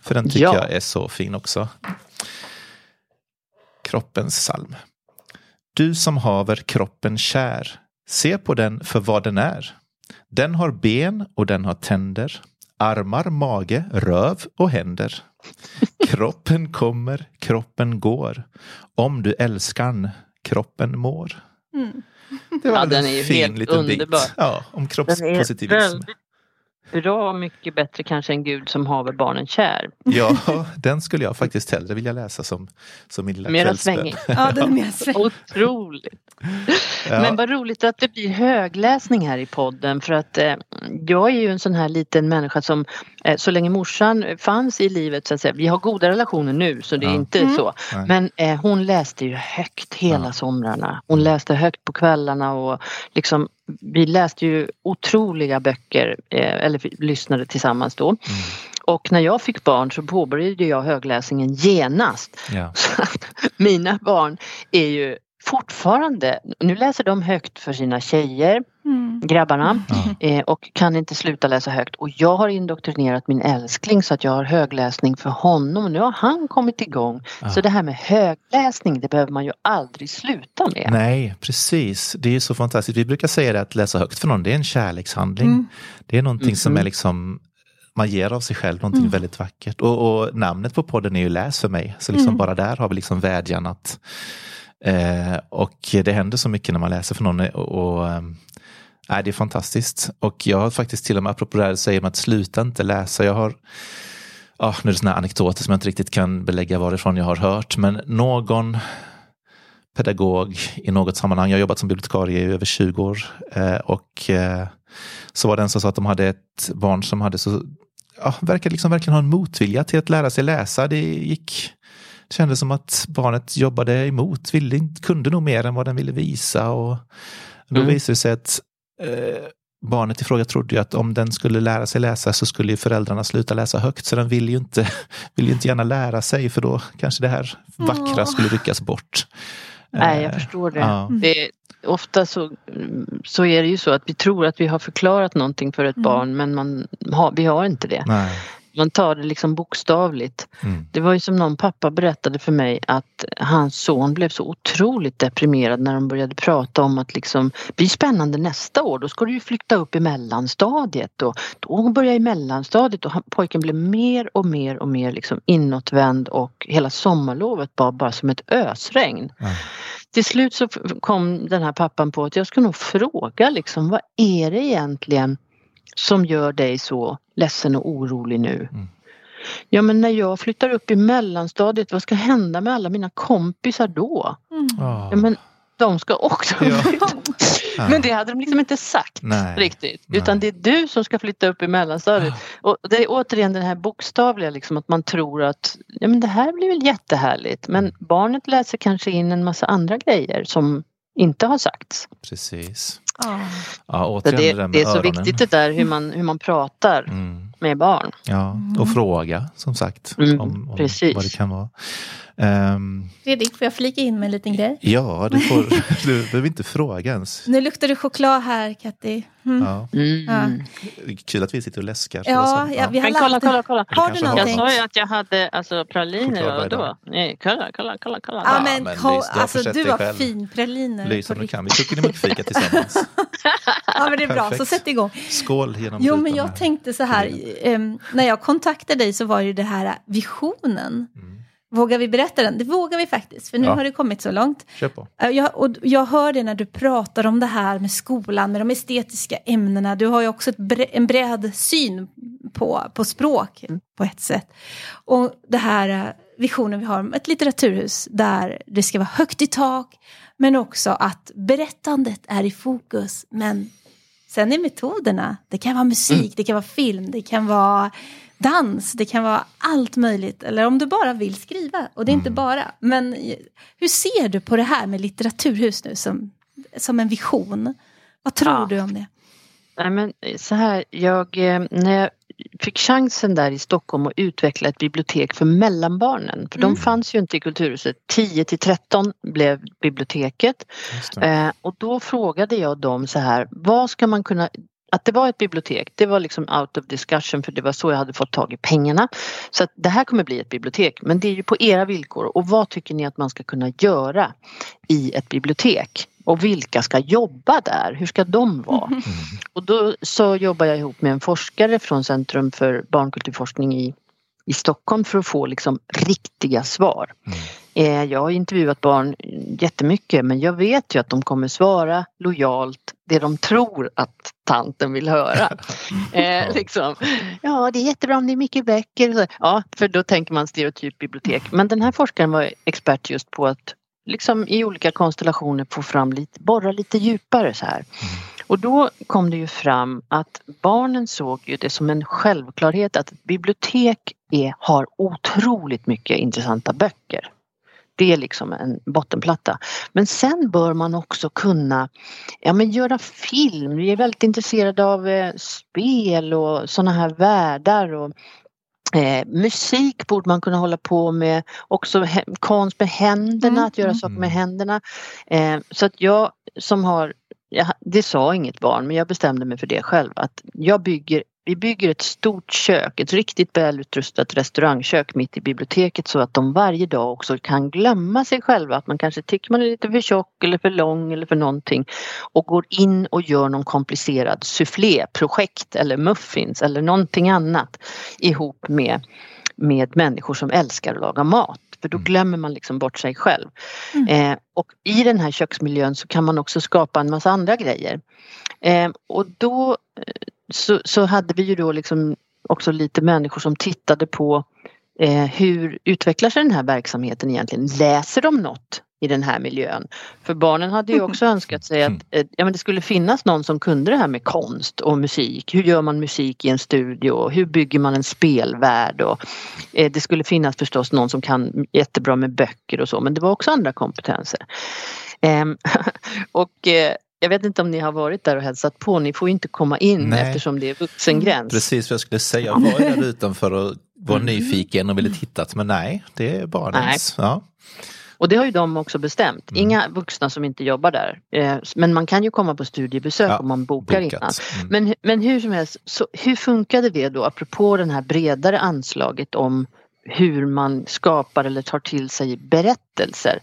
För den tycker Ja. jag är så fin också. Kroppens psalm. Du som haver kroppen kär, se på den för vad den är. Den har ben och den har tänder, armar, mage, röv och händer. Kroppen kommer, kroppen går. Om du älskan, kroppen mår. Mm. Det var Ja, en fin helt liten underbar. bit ja, om Den är kroppspositivism. väldigt bra mycket bättre kanske än Gud som haver barnen kär. Ja, den skulle jag faktiskt hellre vilja läsa som, som min lilla Mera kvällsbön. svängig. Ja, den är mer sväng. Otroligt. Ja. Men vad roligt att det blir högläsning här i podden för att eh, jag är ju en sån här liten människa som så länge morsan fanns i livet så att säga, vi har goda relationer nu så det är Ja. inte Mm. så. Nej. Men eh, hon läste ju högt hela Ja. somrarna. Hon läste högt på kvällarna och liksom vi läste ju otroliga böcker eh, eller vi lyssnade tillsammans då. Mm. Och när jag fick barn så påbörjade jag högläsningen genast. Ja. Så att mina barn är ju fortfarande, nu läser de högt för sina tjejer, Mm. grabbarna, Ja. eh, och kan inte sluta läsa högt. Och jag har indoktrinerat min älskling så att jag har högläsning för honom. Nu har han kommit igång. Ja. Så det här med högläsning, det behöver man ju aldrig sluta med. Nej, precis. Det är ju så fantastiskt. Vi brukar säga det att läsa högt för någon, det är en kärlekshandling. Mm. Det är någonting som Mhm. är liksom man ger av sig själv någonting Mm. väldigt vackert. Och, och namnet på podden är ju Läs för mig. Så liksom Mm. bara där har vi liksom vädjan att eh, och det händer så mycket när man läser för någon och, och ehm, det är fantastiskt. Och jag har faktiskt till och med, apropå det här, säger man att sluta inte läsa. Jag har ah, nu är det sådana anekdoter som jag inte riktigt kan belägga varifrån jag har hört, men någon pedagog i något sammanhang, jag har jobbat som bibliotekarie i över 20 år eh, och eh, så var det en som sa att de hade ett barn som hade så, ja, verkade liksom verkligen ha en motvilja till att lära sig läsa. Det gick, kändes som att barnet jobbade emot, ville, inte- kunde nog mer än vad den ville visa och då Mm. visade det sig att eh, barnet i fråga trodde ju att om den skulle lära sig läsa så skulle ju föräldrarna sluta läsa högt så den ville ju inte, ville ju inte gärna lära sig för då kanske det här vackra Åh. skulle ryckas bort. Nej, jag Eh, förstår det. ja. det ofta så, så är det ju så att vi tror att vi har förklarat någonting för ett Mm. barn men man har, vi har inte det. Nej. Man tar det liksom bokstavligt. Mm. Det var ju som någon pappa berättade för mig att hans son blev så otroligt deprimerad när de började prata om att liksom bli spännande nästa år. Då ska du ju flytta upp i mellanstadiet och då börjar i mellanstadiet och han, pojken blev mer och mer och mer liksom inåtvänd och hela sommarlovet var bara som ett ösregn. Ja. Till slut så kom den här pappan på att jag ska nog fråga liksom vad är det egentligen som gör dig så ledsen och orolig nu? Mm. Ja men när jag flyttar upp i mellanstadiet, vad ska hända med alla mina kompisar då? Mm. Ja. Ja men de ska också Ja. flytta. Ja. Men det hade de liksom inte sagt Nej. riktigt. Nej. Utan det är du som ska flytta upp i mellanstadiet. Och det är återigen den här bokstavliga liksom att man tror att ja, men det här blir väl jättehärligt. Men barnet läser kanske in en massa andra grejer som inte har sagts. Precis. Ja. Ja, det, det, det är så öronen. viktigt det där hur man, hur man pratar Mm. med barn. Ja, och fråga som sagt Mm, om, om precis. vad det kan vara. Ehm, Fredrik, får jag flika in med en liten grej? ja, du, får, du behöver inte fråga ens. Nu luktar det choklad här, Katti. Mm. Ja, Mm. kul att vi sitter och läskar. så Ja, som- ja, vi har Men kolla, kolla, kolla. Har du har- Jag någonting? sa ju att jag hade alltså praliner. Nej, kolla, kolla, kolla. kolla. Ja, Ja, men, men ko- du har alltså, du har själv. fin praliner. Lys på om du kan. Vi kuckelimuckfika tillsammans. Ja, men det är bra, så Perfekt. sätt igång. Skål genom Jo, men jag tänkte så här, em, när jag kontaktade dig så var ju det här visionen. Mm. Vågar vi berätta den? Det vågar vi faktiskt, för nu Ja. har det kommit så långt. Kör på. Eh, Jag, och jag hör det när du pratar om det här med skolan, med de estetiska ämnena. Du har ju också bre, en bred syn på, på språk på ett sätt. Och det här eh, visionen vi har om ett litteraturhus där det ska vara högt i tak, men också att berättandet är i fokus. Men sen är metoderna, det kan vara musik, det kan vara film, det kan vara dans, det kan vara allt möjligt. Eller om du bara vill skriva, och det är inte bara. Men hur ser du på det här med litteraturhus nu som, som en vision? Vad tror Ja. du om det? Nej, men så här, jag, eh, när jag fick chansen där i Stockholm att utveckla ett bibliotek för mellanbarnen. För Mm. de fanns ju inte i Kulturhuset. 10 till 13 blev biblioteket. Eh, och då frågade jag dem så här, vad ska man kunna att det var ett bibliotek, det var liksom out of discussion för det var så jag hade fått tag i pengarna. Så att det här kommer bli ett bibliotek men det är ju på era villkor och vad tycker ni att man ska kunna göra i ett bibliotek? Och vilka ska jobba där? Hur ska de vara? Och då så jobbar jag ihop med en forskare från Centrum för barnkulturforskning i, i Stockholm för att få liksom riktiga svar. Eh, jag har intervjuat barn jättemycket men jag vet ju att de kommer svara lojalt det de tror att tanten vill höra. Eh, liksom. Ja, det är jättebra om det är mycket böcker. Ja, för då tänker man stereotyp bibliotek. Men den här forskaren var expert just på att liksom i olika konstellationer få fram lite, borra lite djupare så här. Och då kom det ju fram att barnen såg ju det som en självklarhet att ett bibliotek är, har otroligt mycket intressanta böcker. Det är liksom en bottenplatta. Men sen bör man också kunna ja, men göra film. Vi är väldigt intresserade av eh, spel och sådana här världar. Och, eh, musik borde man kunna hålla på med. Också he- konst med händerna, Mm, att göra mm. saker med händerna. Eh, så att jag som har, jag, det sa inget barn men jag bestämde mig för det själv. Att jag bygger vi bygger ett stort kök, ett riktigt välutrustat restaurangkök mitt i biblioteket så att de varje dag också kan glömma sig själva. Att man kanske tycker man är lite för tjock eller för lång eller för någonting och går in och gör någon komplicerad souffléprojekt eller muffins eller någonting annat ihop med, med människor som älskar att laga mat. För då glömmer man liksom bort sig själv. Eh, och i den här köksmiljön så kan man också skapa en massa andra grejer. Eh, och då eh, så, så hade vi ju då liksom också lite människor som tittade på eh, hur utvecklar sig den här verksamheten egentligen? Läser de något i den här miljön? För barnen hade ju också önskat sig att eh, ja, men det skulle finnas någon som kunde det här med konst och musik. Hur gör man musik i en studio? Hur bygger man en spelvärld? Och, eh, det skulle finnas förstås någon som kan jättebra med böcker och så men det var också andra kompetenser. Ehm, och eh, jag vet inte om ni har varit där och hälsat på. Ni får inte komma in Nej. eftersom det är vuxengräns. Precis vad jag skulle säga. Jag var där utanför och var nyfiken och ville titta. Men nej, det är barnens. Ja. Och det har ju de också bestämt. Mm. Inga vuxna som inte jobbar där. Eh, Men man kan ju komma på studiebesök Ja, om man bokar bokat. innan. Mm. Men, men hur som helst, så hur funkade det då apropå det här bredare anslaget om hur man skapar eller tar till sig berättelser.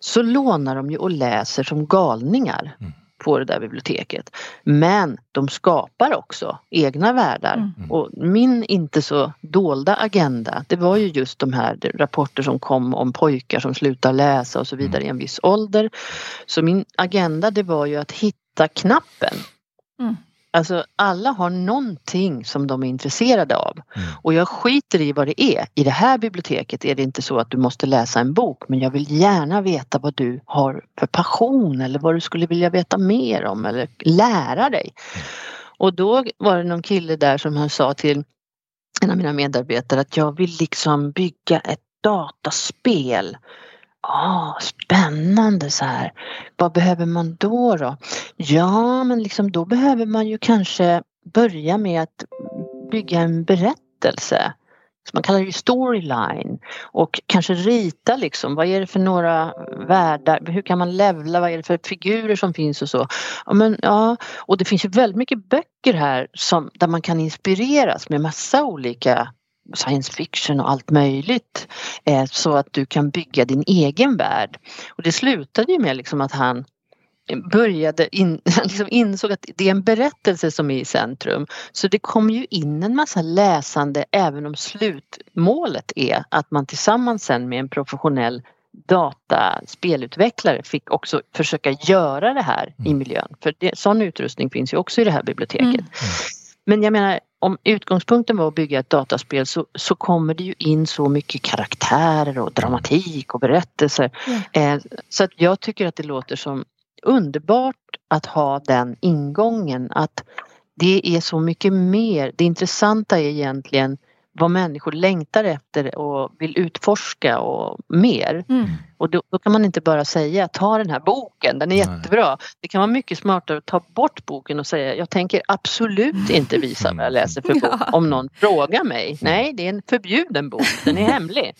Så lånar de ju och läser som galningar Mm. På det där biblioteket. Men de skapar också egna världar. Mm. Och min inte så dolda agenda det var ju just de här rapporter som kom om pojkar som slutar läsa och så vidare i en viss ålder. Så min agenda det var ju att hitta knappen. Mm. Alltså alla har någonting som de är intresserade av. Mm. Och jag skiter i vad det är. I det här biblioteket är det inte så att du måste läsa en bok men jag vill gärna veta vad du har för passion eller vad du skulle vilja veta mer om eller lära dig. Och då var det någon kille där som han sa till en av mina medarbetare att jag vill liksom bygga ett dataspel Ah, spännande så här. Vad behöver man då då? Ja, men liksom då behöver man ju kanske börja med att bygga en berättelse. Så man kallar det ju storyline och kanske rita liksom, vad är det för några världar, hur kan man levla, vad är det för figurer som finns och så. Ja, men, ja, och det finns ju väldigt mycket böcker här som, där man kan inspireras med massa olika science fiction och allt möjligt eh, så att du kan bygga din egen värld. Och det slutade ju med liksom att han började in, liksom insåg att det är en berättelse som är i centrum. Så det kom ju in en massa läsande även om slutmålet är att man tillsammans sen med en professionell dataspelutvecklare fick också försöka göra det här i miljön. För det, sån utrustning finns ju också i det här biblioteket. Mm. Men jag menar om utgångspunkten var att bygga ett dataspel så, så kommer det ju in så mycket karaktärer och dramatik och berättelser. Eh, så att jag tycker att det låter som underbart att ha den ingången att det är så mycket mer. Det intressanta är egentligen vad människor längtar efter och vill utforska och mer. Mm. Och då, då kan man inte bara säga ta den här boken, den är Nej. jättebra. Det kan vara mycket smartare att ta bort boken och säga jag tänker absolut inte visa vad jag läser för bok Ja. om någon frågar mig. Nej, det är en förbjuden bok, den är hemlig.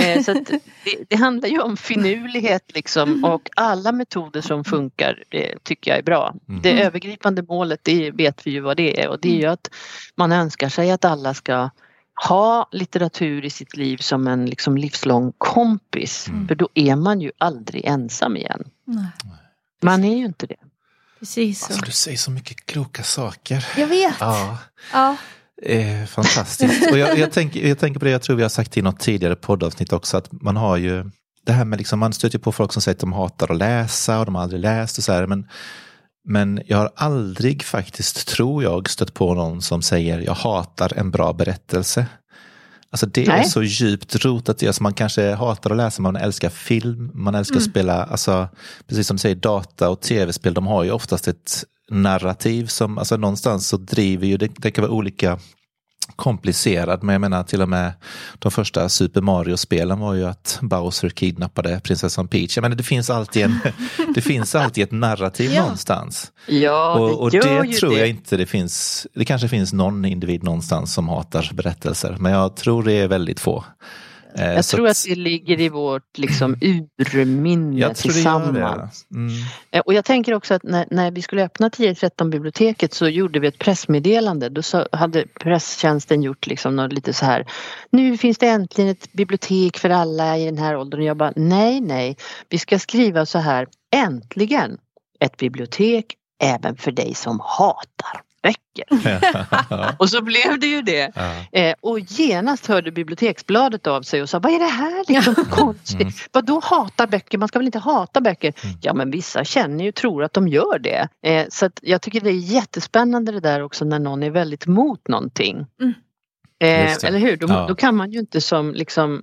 Eh, Så att det, det handlar ju om finurlighet liksom och alla metoder som funkar tycker jag är bra. Det övergripande målet det vet vi ju vad det är och det är ju att man önskar sig att alla ska ha litteratur i sitt liv som en liksom livslång kompis för då är man ju aldrig ensam igen. Nej, Man är ju inte det. precis så. Alltså, du säger så mycket kloka saker. Jag vet. Ja. Ja. Eh, fantastiskt. Och jag, jag, tänker, jag tänker på det, jag tror vi har sagt i något tidigare poddavsnitt också, att man har ju det här med, liksom, man stöter på folk som säger att de hatar att läsa och de har aldrig läst och så här, men, men jag har aldrig faktiskt, tror jag, stött på någon som säger jag hatar en bra berättelse. Alltså det är Nej. så djupt rotat i oss. Man kanske hatar att läsa, man älskar film, man älskar att spela, alltså, precis som du säger, data och tv-spel, de har ju oftast ett narrativ som, alltså någonstans så driver ju, det, det kan vara olika komplicerad, men jag menar till och med de första Super Mario-spelen var ju att Bowser kidnappade prinsessan Peach. Jag menar det finns alltid, en, det finns alltid ett narrativ Ja. någonstans. Ja, Och, och gör det ju tror det. jag inte det finns, det kanske finns någon individ någonstans som hatar berättelser, men jag tror det är väldigt få. Eh, Jag tror att det ligger i vårt liksom urminne tror det det. tillsammans. Mm. Eh, Och jag tänker också att när, när vi skulle öppna 1013 biblioteket så gjorde vi ett pressmeddelande. Då så hade presstjänsten gjort liksom något lite så här. Nu finns det äntligen ett bibliotek för alla i den här åldern. Och jag bara nej, nej. Vi ska skriva så här. Äntligen ett bibliotek även för dig som hatar böcker. Och så blev det ju det. Ja. Eh, och genast hörde biblioteksbladet av sig och sa vad är det här liksom konstigt? Vadå hata böcker? Man ska väl inte hata böcker? Ja men vissa känner ju tror att de gör det. Eh, så att jag tycker det är jättespännande det där också när någon är väldigt mot någonting. Mm. Eh, eller hur? Då, Ja. då kan man ju inte som liksom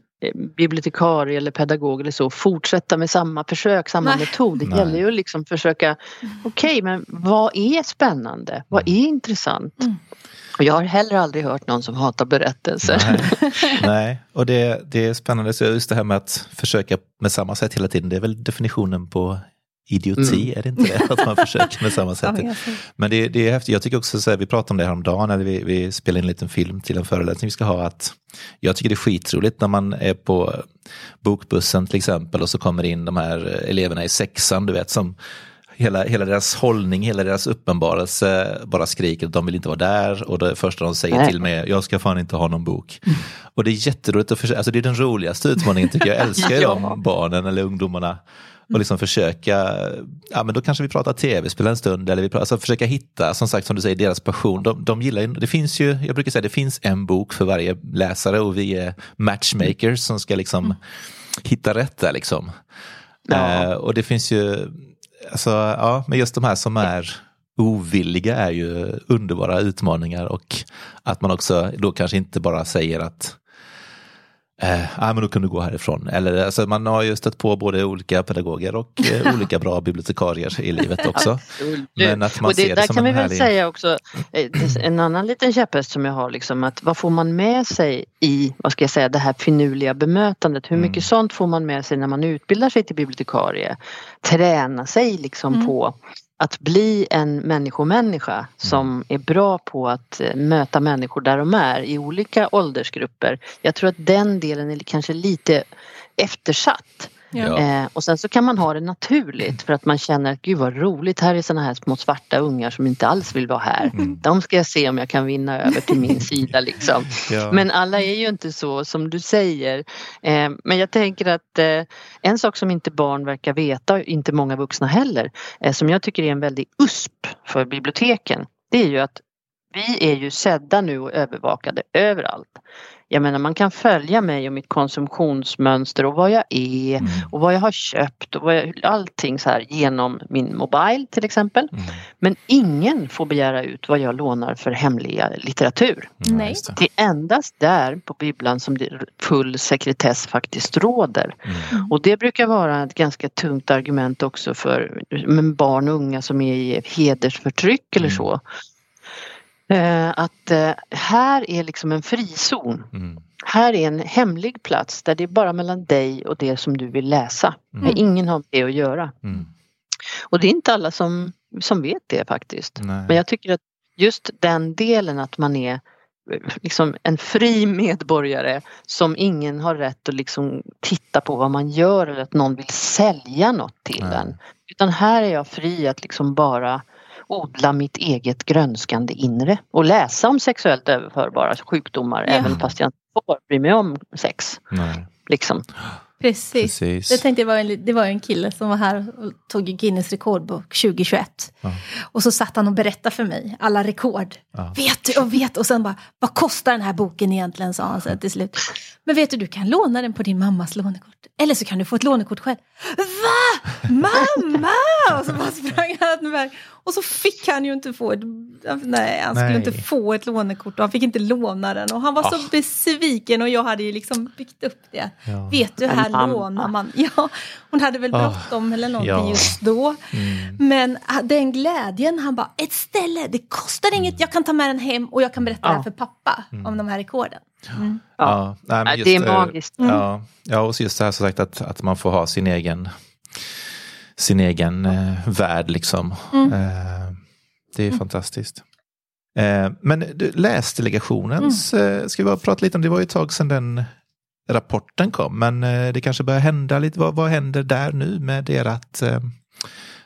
bibliotekarie eller pedagog eller så fortsätta med samma försök, samma Nej. metod. Det gäller ju att liksom försöka, okej men vad är spännande? Vad är intressant? Mm. Och jag har heller aldrig hört någon som hatar berättelser. Nej, Nej. och det, det är spännande. Så just det här med att försöka med samma sätt hela tiden, det är väl definitionen på idioti, är det inte det? Att man försöker med samma sätt. Ja. Men det, det är häftigt. Jag tycker också, så här, vi pratade om det här om dagen, eller vi, vi spelade in en liten film till en föreläsning vi ska ha, att jag tycker det är skitroligt när man är på bokbussen till exempel och så kommer in de här eleverna i sexan, du vet, som hela, hela deras hållning, hela deras uppenbarelse bara skriker att de vill inte vara där och det första de säger Nej. till mig är jag ska fan inte ha någon bok. Och det är jätteroligt att försöka, alltså det är den roligaste utmaningen tycker jag. Jag älskar ju Ja. de barnen eller ungdomarna och liksom försöka, ja men då kanske vi pratar tv-spel en stund eller vi pratar, alltså försöka hitta, som sagt som du säger, deras passion. De, de gillar ju, det finns ju, jag brukar säga det finns en bok för varje läsare och vi är matchmakers som ska liksom hitta rätt där liksom. Ja. Eh, och det finns ju, alltså ja, men just de här som är ovilliga är ju underbara utmaningar och att man också då kanske inte bara säger att Eh, ja, men då kan du gå härifrån. Eller, alltså, man har ju stött på både olika pedagoger och eh, olika bra bibliotekarier i livet också. Men att man och det, ser det där som kan en vi väl härlig... säga också, eh, en annan liten käpphäst som jag har, liksom, att vad får man med sig i, vad ska jag säga, det här finurliga bemötandet? Hur mycket Mm. sånt får man med sig när man utbildar sig till bibliotekarie? Träna sig liksom Mm. på att bli en människomänniska som är bra på att eh, möta människor där de är i olika åldersgrupper. Jag tror att den delen är kanske lite eftersatt. Ja. Eh, och sen så kan man ha det naturligt för att man känner att gud vad roligt, här är såna här små svarta ungar som inte alls vill vara här. De ska jag se om jag kan vinna över till min sida liksom. Ja. Men alla är ju inte så som du säger. Eh, men jag tänker att eh, en sak som inte barn verkar veta, inte många vuxna heller, eh, som jag tycker är en väldig USP för biblioteken, det är ju att vi är ju sedda nu och övervakade överallt. Jag menar man kan följa mig och mitt konsumtionsmönster och vad jag är Mm. och vad jag har köpt och vad jag, allting så här genom min mobil till exempel. Mm. Men ingen får begära ut vad jag lånar för hemliga litteratur. Ja, Nej. det. Det är endast där på bibblan som det full sekretess faktiskt råder. Mm. Och det brukar vara ett ganska tungt argument också för barn och unga som är i hedersförtryck eller Mm. så. Eh, Att eh, här är liksom en frizon. Mm. Här är en hemlig plats där det är bara mellan dig och det som du vill läsa. Mm. Ingen har med det att göra. Mm. Och det är inte alla som, som vet det faktiskt. Nej. Men jag tycker att just den delen att man är eh, liksom en fri medborgare som ingen har rätt att liksom titta på vad man gör eller att någon vill sälja något till Nej. en. Utan här är jag fri att liksom bara odla mitt eget grönskande inre och läsa om sexuellt överförbara sjukdomar Ja. även fast jag inte får bry mig om sex. Nej. Liksom. Precis. Precis. Det tänkte jag var en, det var en kille som var här och tog Guinness rekordbok 2021. Ja. Och så satt han och berättade för mig alla rekord. Ja. Vet du, och vet. Och sen bara, vad kostar den här boken egentligen, sa han sen till slut. Men vet du, du kan låna den på din mammas lånekort. Eller så kan du få ett lånekort själv. Va? Mamma! Och så bara sprang han iväg. Och så fick han ju inte få ett, nej han skulle Nej. inte få ett lånekort och han fick inte låna den. Och han var så besviken och jag hade ju liksom byggt upp det. Ja. Vet du, här mamma. lånar man. Ja, hon hade väl Ah, bråttom eller någonting ja. just då. Mm. Men ah, den glädjen, han bara, ett ställe, det kostar inget, jag kan ta med den hem och jag kan berätta det här Ja. för pappa om de här rekorden. Mm. Ja, nej, men Nej, just, det är eh, magiskt. Ja, ja, och just det här som sagt att, att man får ha sin egen sin egen eh, värld liksom. Mm. Eh, det är fantastiskt. Eh, men du, läsdelegationens, Mm. eh, ska vi bara prata lite om, det var ju ett tag sedan den rapporten kom, men eh, det kanske börjar hända lite, vad, vad händer där nu med ert, eh,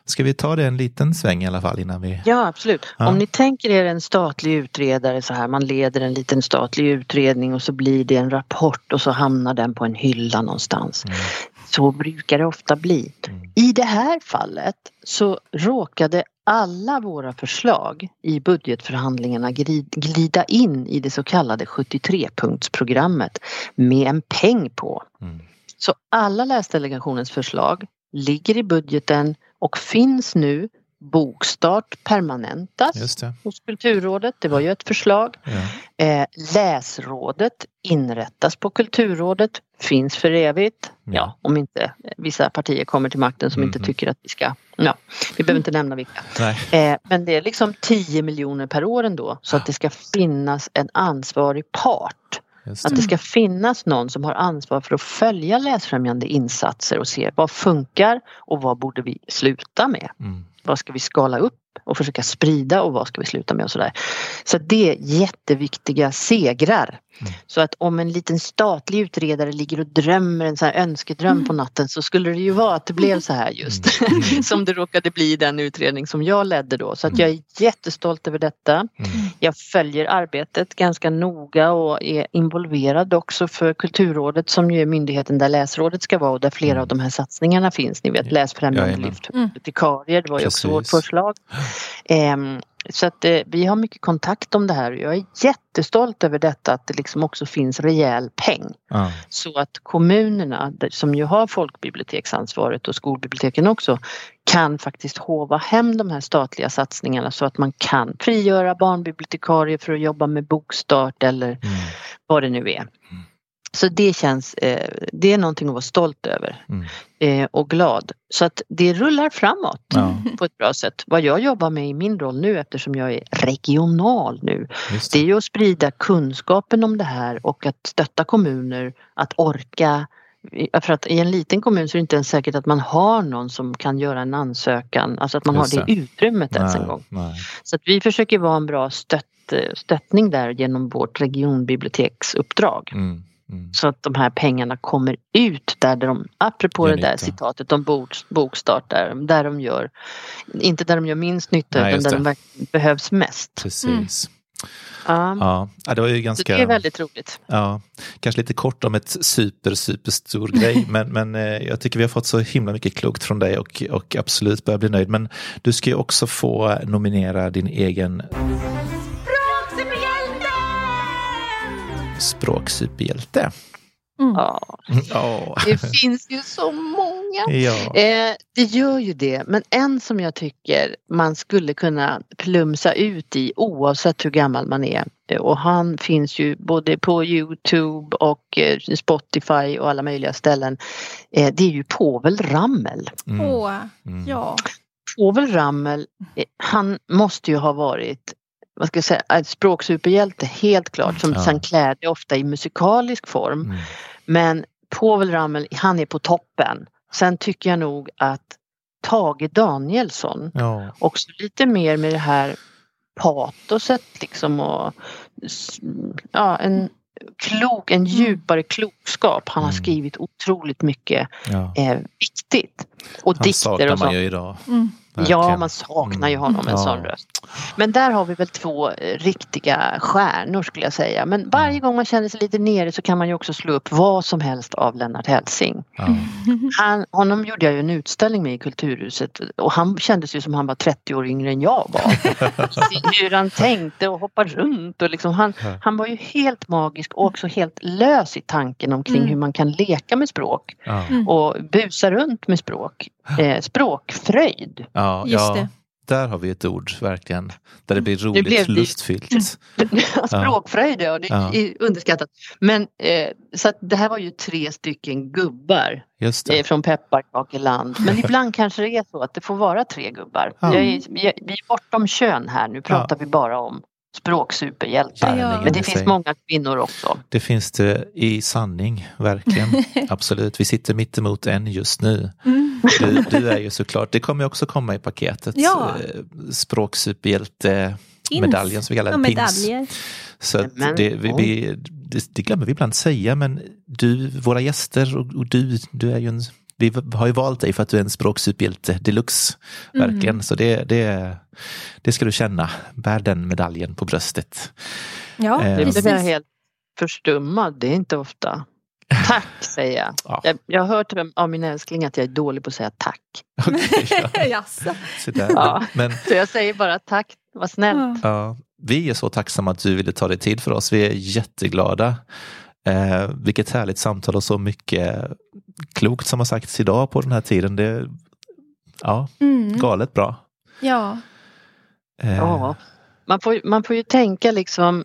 ska vi ta det en liten sväng i alla fall innan vi... Ja absolut. Ja. Om ni tänker er en statlig utredare så här, man leder en liten statlig utredning och så blir det en rapport och så hamnar den på en hylla någonstans. Mm. Så brukar det ofta bli. Mm. I det här fallet så råkade alla våra förslag i budgetförhandlingarna glida in i det så kallade 73-punktsprogrammet med en peng på. Mm. Så alla läsdelegationens förslag ligger i budgeten och finns nu bokstart permanentas Just det. hos Kulturrådet. Det var ju ett förslag. Ja. Eh, läsrådet inrättas på Kulturrådet, finns för evigt. Ja. Ja, om inte vissa partier kommer till makten som inte Mhm. tycker att vi ska, ja, vi behöver inte nämna vilka. Eh, men det är liksom 10 miljoner per år ändå så att det ska finnas en ansvarig part. Just Att det. det ska finnas någon som har ansvar för att följa läsfrämjande insatser och se vad funkar och vad borde vi sluta med. Mm. Vad ska vi skala upp? Och försöka sprida och vad ska vi sluta med och sådär. Så det är jätteviktiga segrar. Mm. Så att om en liten statlig utredare ligger och drömmer en sån här önskedröm på natten så skulle det ju vara att det blev så här just. Mm. som det råkade bli i den utredning som jag ledde då. Så att jag är jättestolt över detta. Mm. Jag följer arbetet ganska noga och är involverad också för Kulturrådet som ju är myndigheten där Läsrådet ska vara och där flera Mm. av de här satsningarna finns. Ni vet läsfrämjande Jajamän. lyft Mm. bibliotekarier, det var ju också vårt förslag. Ehm, så att eh, vi har mycket kontakt om det här och jag är jättestolt över detta att det liksom också finns rejäl peng. Ja. Så att kommunerna som ju har folkbiblioteksansvaret och skolbiblioteken också kan faktiskt hova hem de här statliga satsningarna så att man kan frigöra barnbibliotekarier för att jobba med bokstart eller Mm. vad det nu är. Så det känns, eh, det är någonting att vara stolt över Mm. eh, och glad. Så att det rullar framåt Ja, på ett bra sätt. Vad jag jobbar med i min roll nu eftersom jag är regional nu just det är det. ju att sprida kunskapen om det här och att stötta kommuner att orka. För att i en liten kommun så är det inte ens säkert att man har någon som kan göra en ansökan, alltså att man Just har det det. utrymmet ens en Nej, gång. nej. Så att vi försöker vara en bra stött, stöttning där genom vårt regionbiblioteksuppdrag. Mm, mm. Så att de här pengarna kommer ut där de, apropå Gör det där citatet om bok, bokstart, där, där de gör, inte där de gör minst nytta Nej, utan där det. de behövs mest. Precis. Ja. Ja. ja, det var ju Så ganska... det är väldigt roligt. Ja, kanske lite kort om ett super, superstor grej, men, men eh, jag tycker vi har fått så himla mycket klokt från dig och, och absolut börjar bli nöjd. Men du ska ju också få nominera din egen språksuperhjälte. Ja. Ja. Det finns ju så många. ja. Eh, det gör ju det, men en som jag tycker man skulle kunna plumsa ut i oavsett hur gammal man är. Eh, Och han finns ju både på Youtube och eh, Spotify och alla möjliga ställen. Eh, det är ju Povel Ramel. Mm. Mm. ja. Povel Ramel, eh, han måste ju ha varit vad ska jag säga, ett språksuperhjälte helt klart som Ja. det ofta i musikalisk form. Mm. Men Povel Ramel, han är på toppen. Sen tycker jag nog att Tage Danielsson Ja. också lite mer med det här patoset liksom och ja, en klok, en djupare klokskap. Han har Mm. skrivit otroligt mycket Ja. eh, viktigt. Och Han dikter och så. man ju idag. Mm. Ja, man saknar ju Mm. honom, en Ja. sån röst. Men där har vi väl två eh, riktiga stjärnor skulle jag säga. Men varje gång man känner sig lite nere så kan man ju också slå upp vad som helst av Lennart Hellsing. Ja. Han, honom gjorde jag ju en utställning med i Kulturhuset och han kändes ju som han var 30 år yngre än jag var. Hur han tänkte och hoppade runt och liksom han, Ja. han var ju helt magisk och också helt lös i tanken omkring Mm. hur man kan leka med språk Ja. Mm. och busa runt med språk. Eh, språkfröjd. Ja, Just ja. det. Där har vi ett ord, verkligen. Där det blir roligt, blev det. lustfyllt. Språkfröjd, ja, det Ja. är underskattat. Men eh, så att det här var ju tre stycken gubbar Just eh, från Pepparkakeland. Men ibland kanske det är så att det får vara tre gubbar. Ja. Jag är, jag, vi är bortom kön här, nu pratar vi bara om språksuperhjältar. Gärningen Men det finns sig. många kvinnor också. Det finns det i sanning, verkligen. Absolut. Vi sitter mitt emot en just nu. Mm. Du, du är ju såklart, det kommer också komma i paketet. Ja. Eh, Språksuperhjälte-medaljen som vi kallar Ja, det, pins. Så det, vi, vi, det, det glömmer vi ibland säga, men du, våra gäster och, och du, du är ju en vi har ju valt dig för att du är en språksuperhjälte deluxe. Mm. Verkligen. Så det, det, det ska du känna. Bär den medaljen på bröstet. Ja, Eh, Det blev jag helt förstummad, det är inte ofta. Tack säger jag. Ja. jag. Jag har hört av min älskling att jag är dålig på att säga tack. Okej, ja. Så där. Ja. Men Så jag säger bara tack, vad snällt. Ja. ja, vi är så tacksamma att du ville ta dig tid för oss. Vi är jätteglada. Eh, vilket härligt samtal och så mycket klokt som har sagts idag på den här tiden. Det, ja, Mm. galet bra. Ja. Eh, Ja. Man får, man får ju tänka liksom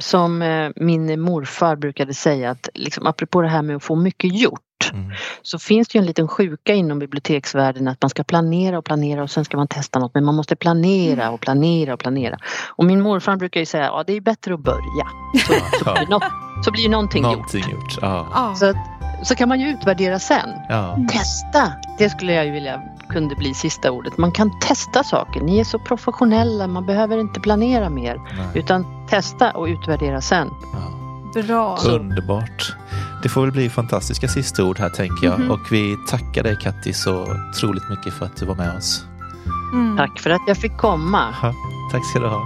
som eh, min morfar brukade säga att liksom, apropå det här med att få mycket gjort Mm. så finns det ju en liten sjuka inom biblioteksvärlden att man ska planera och planera och sen ska man testa något men man måste planera och planera och planera. Och min morfar brukar ju säga att ja, det är bättre att börja så, så, Ja. blir, så blir någonting gjort. Någonting gjort. Ja. Så, att, så kan man ju utvärdera sen. Ja. Testa! Det skulle jag ju vilja kunde bli sista ordet. Man kan testa saker. Ni är så professionella, man behöver inte planera mer. Nej. Utan testa och utvärdera sen. Ja. Bra. Underbart. Det får väl bli fantastiska sista ord här tänker jag. Mhm. Och vi tackar dig Katti så otroligt mycket för att du var med oss. Mm. Tack för att jag fick komma. Ja, tack ska du ha.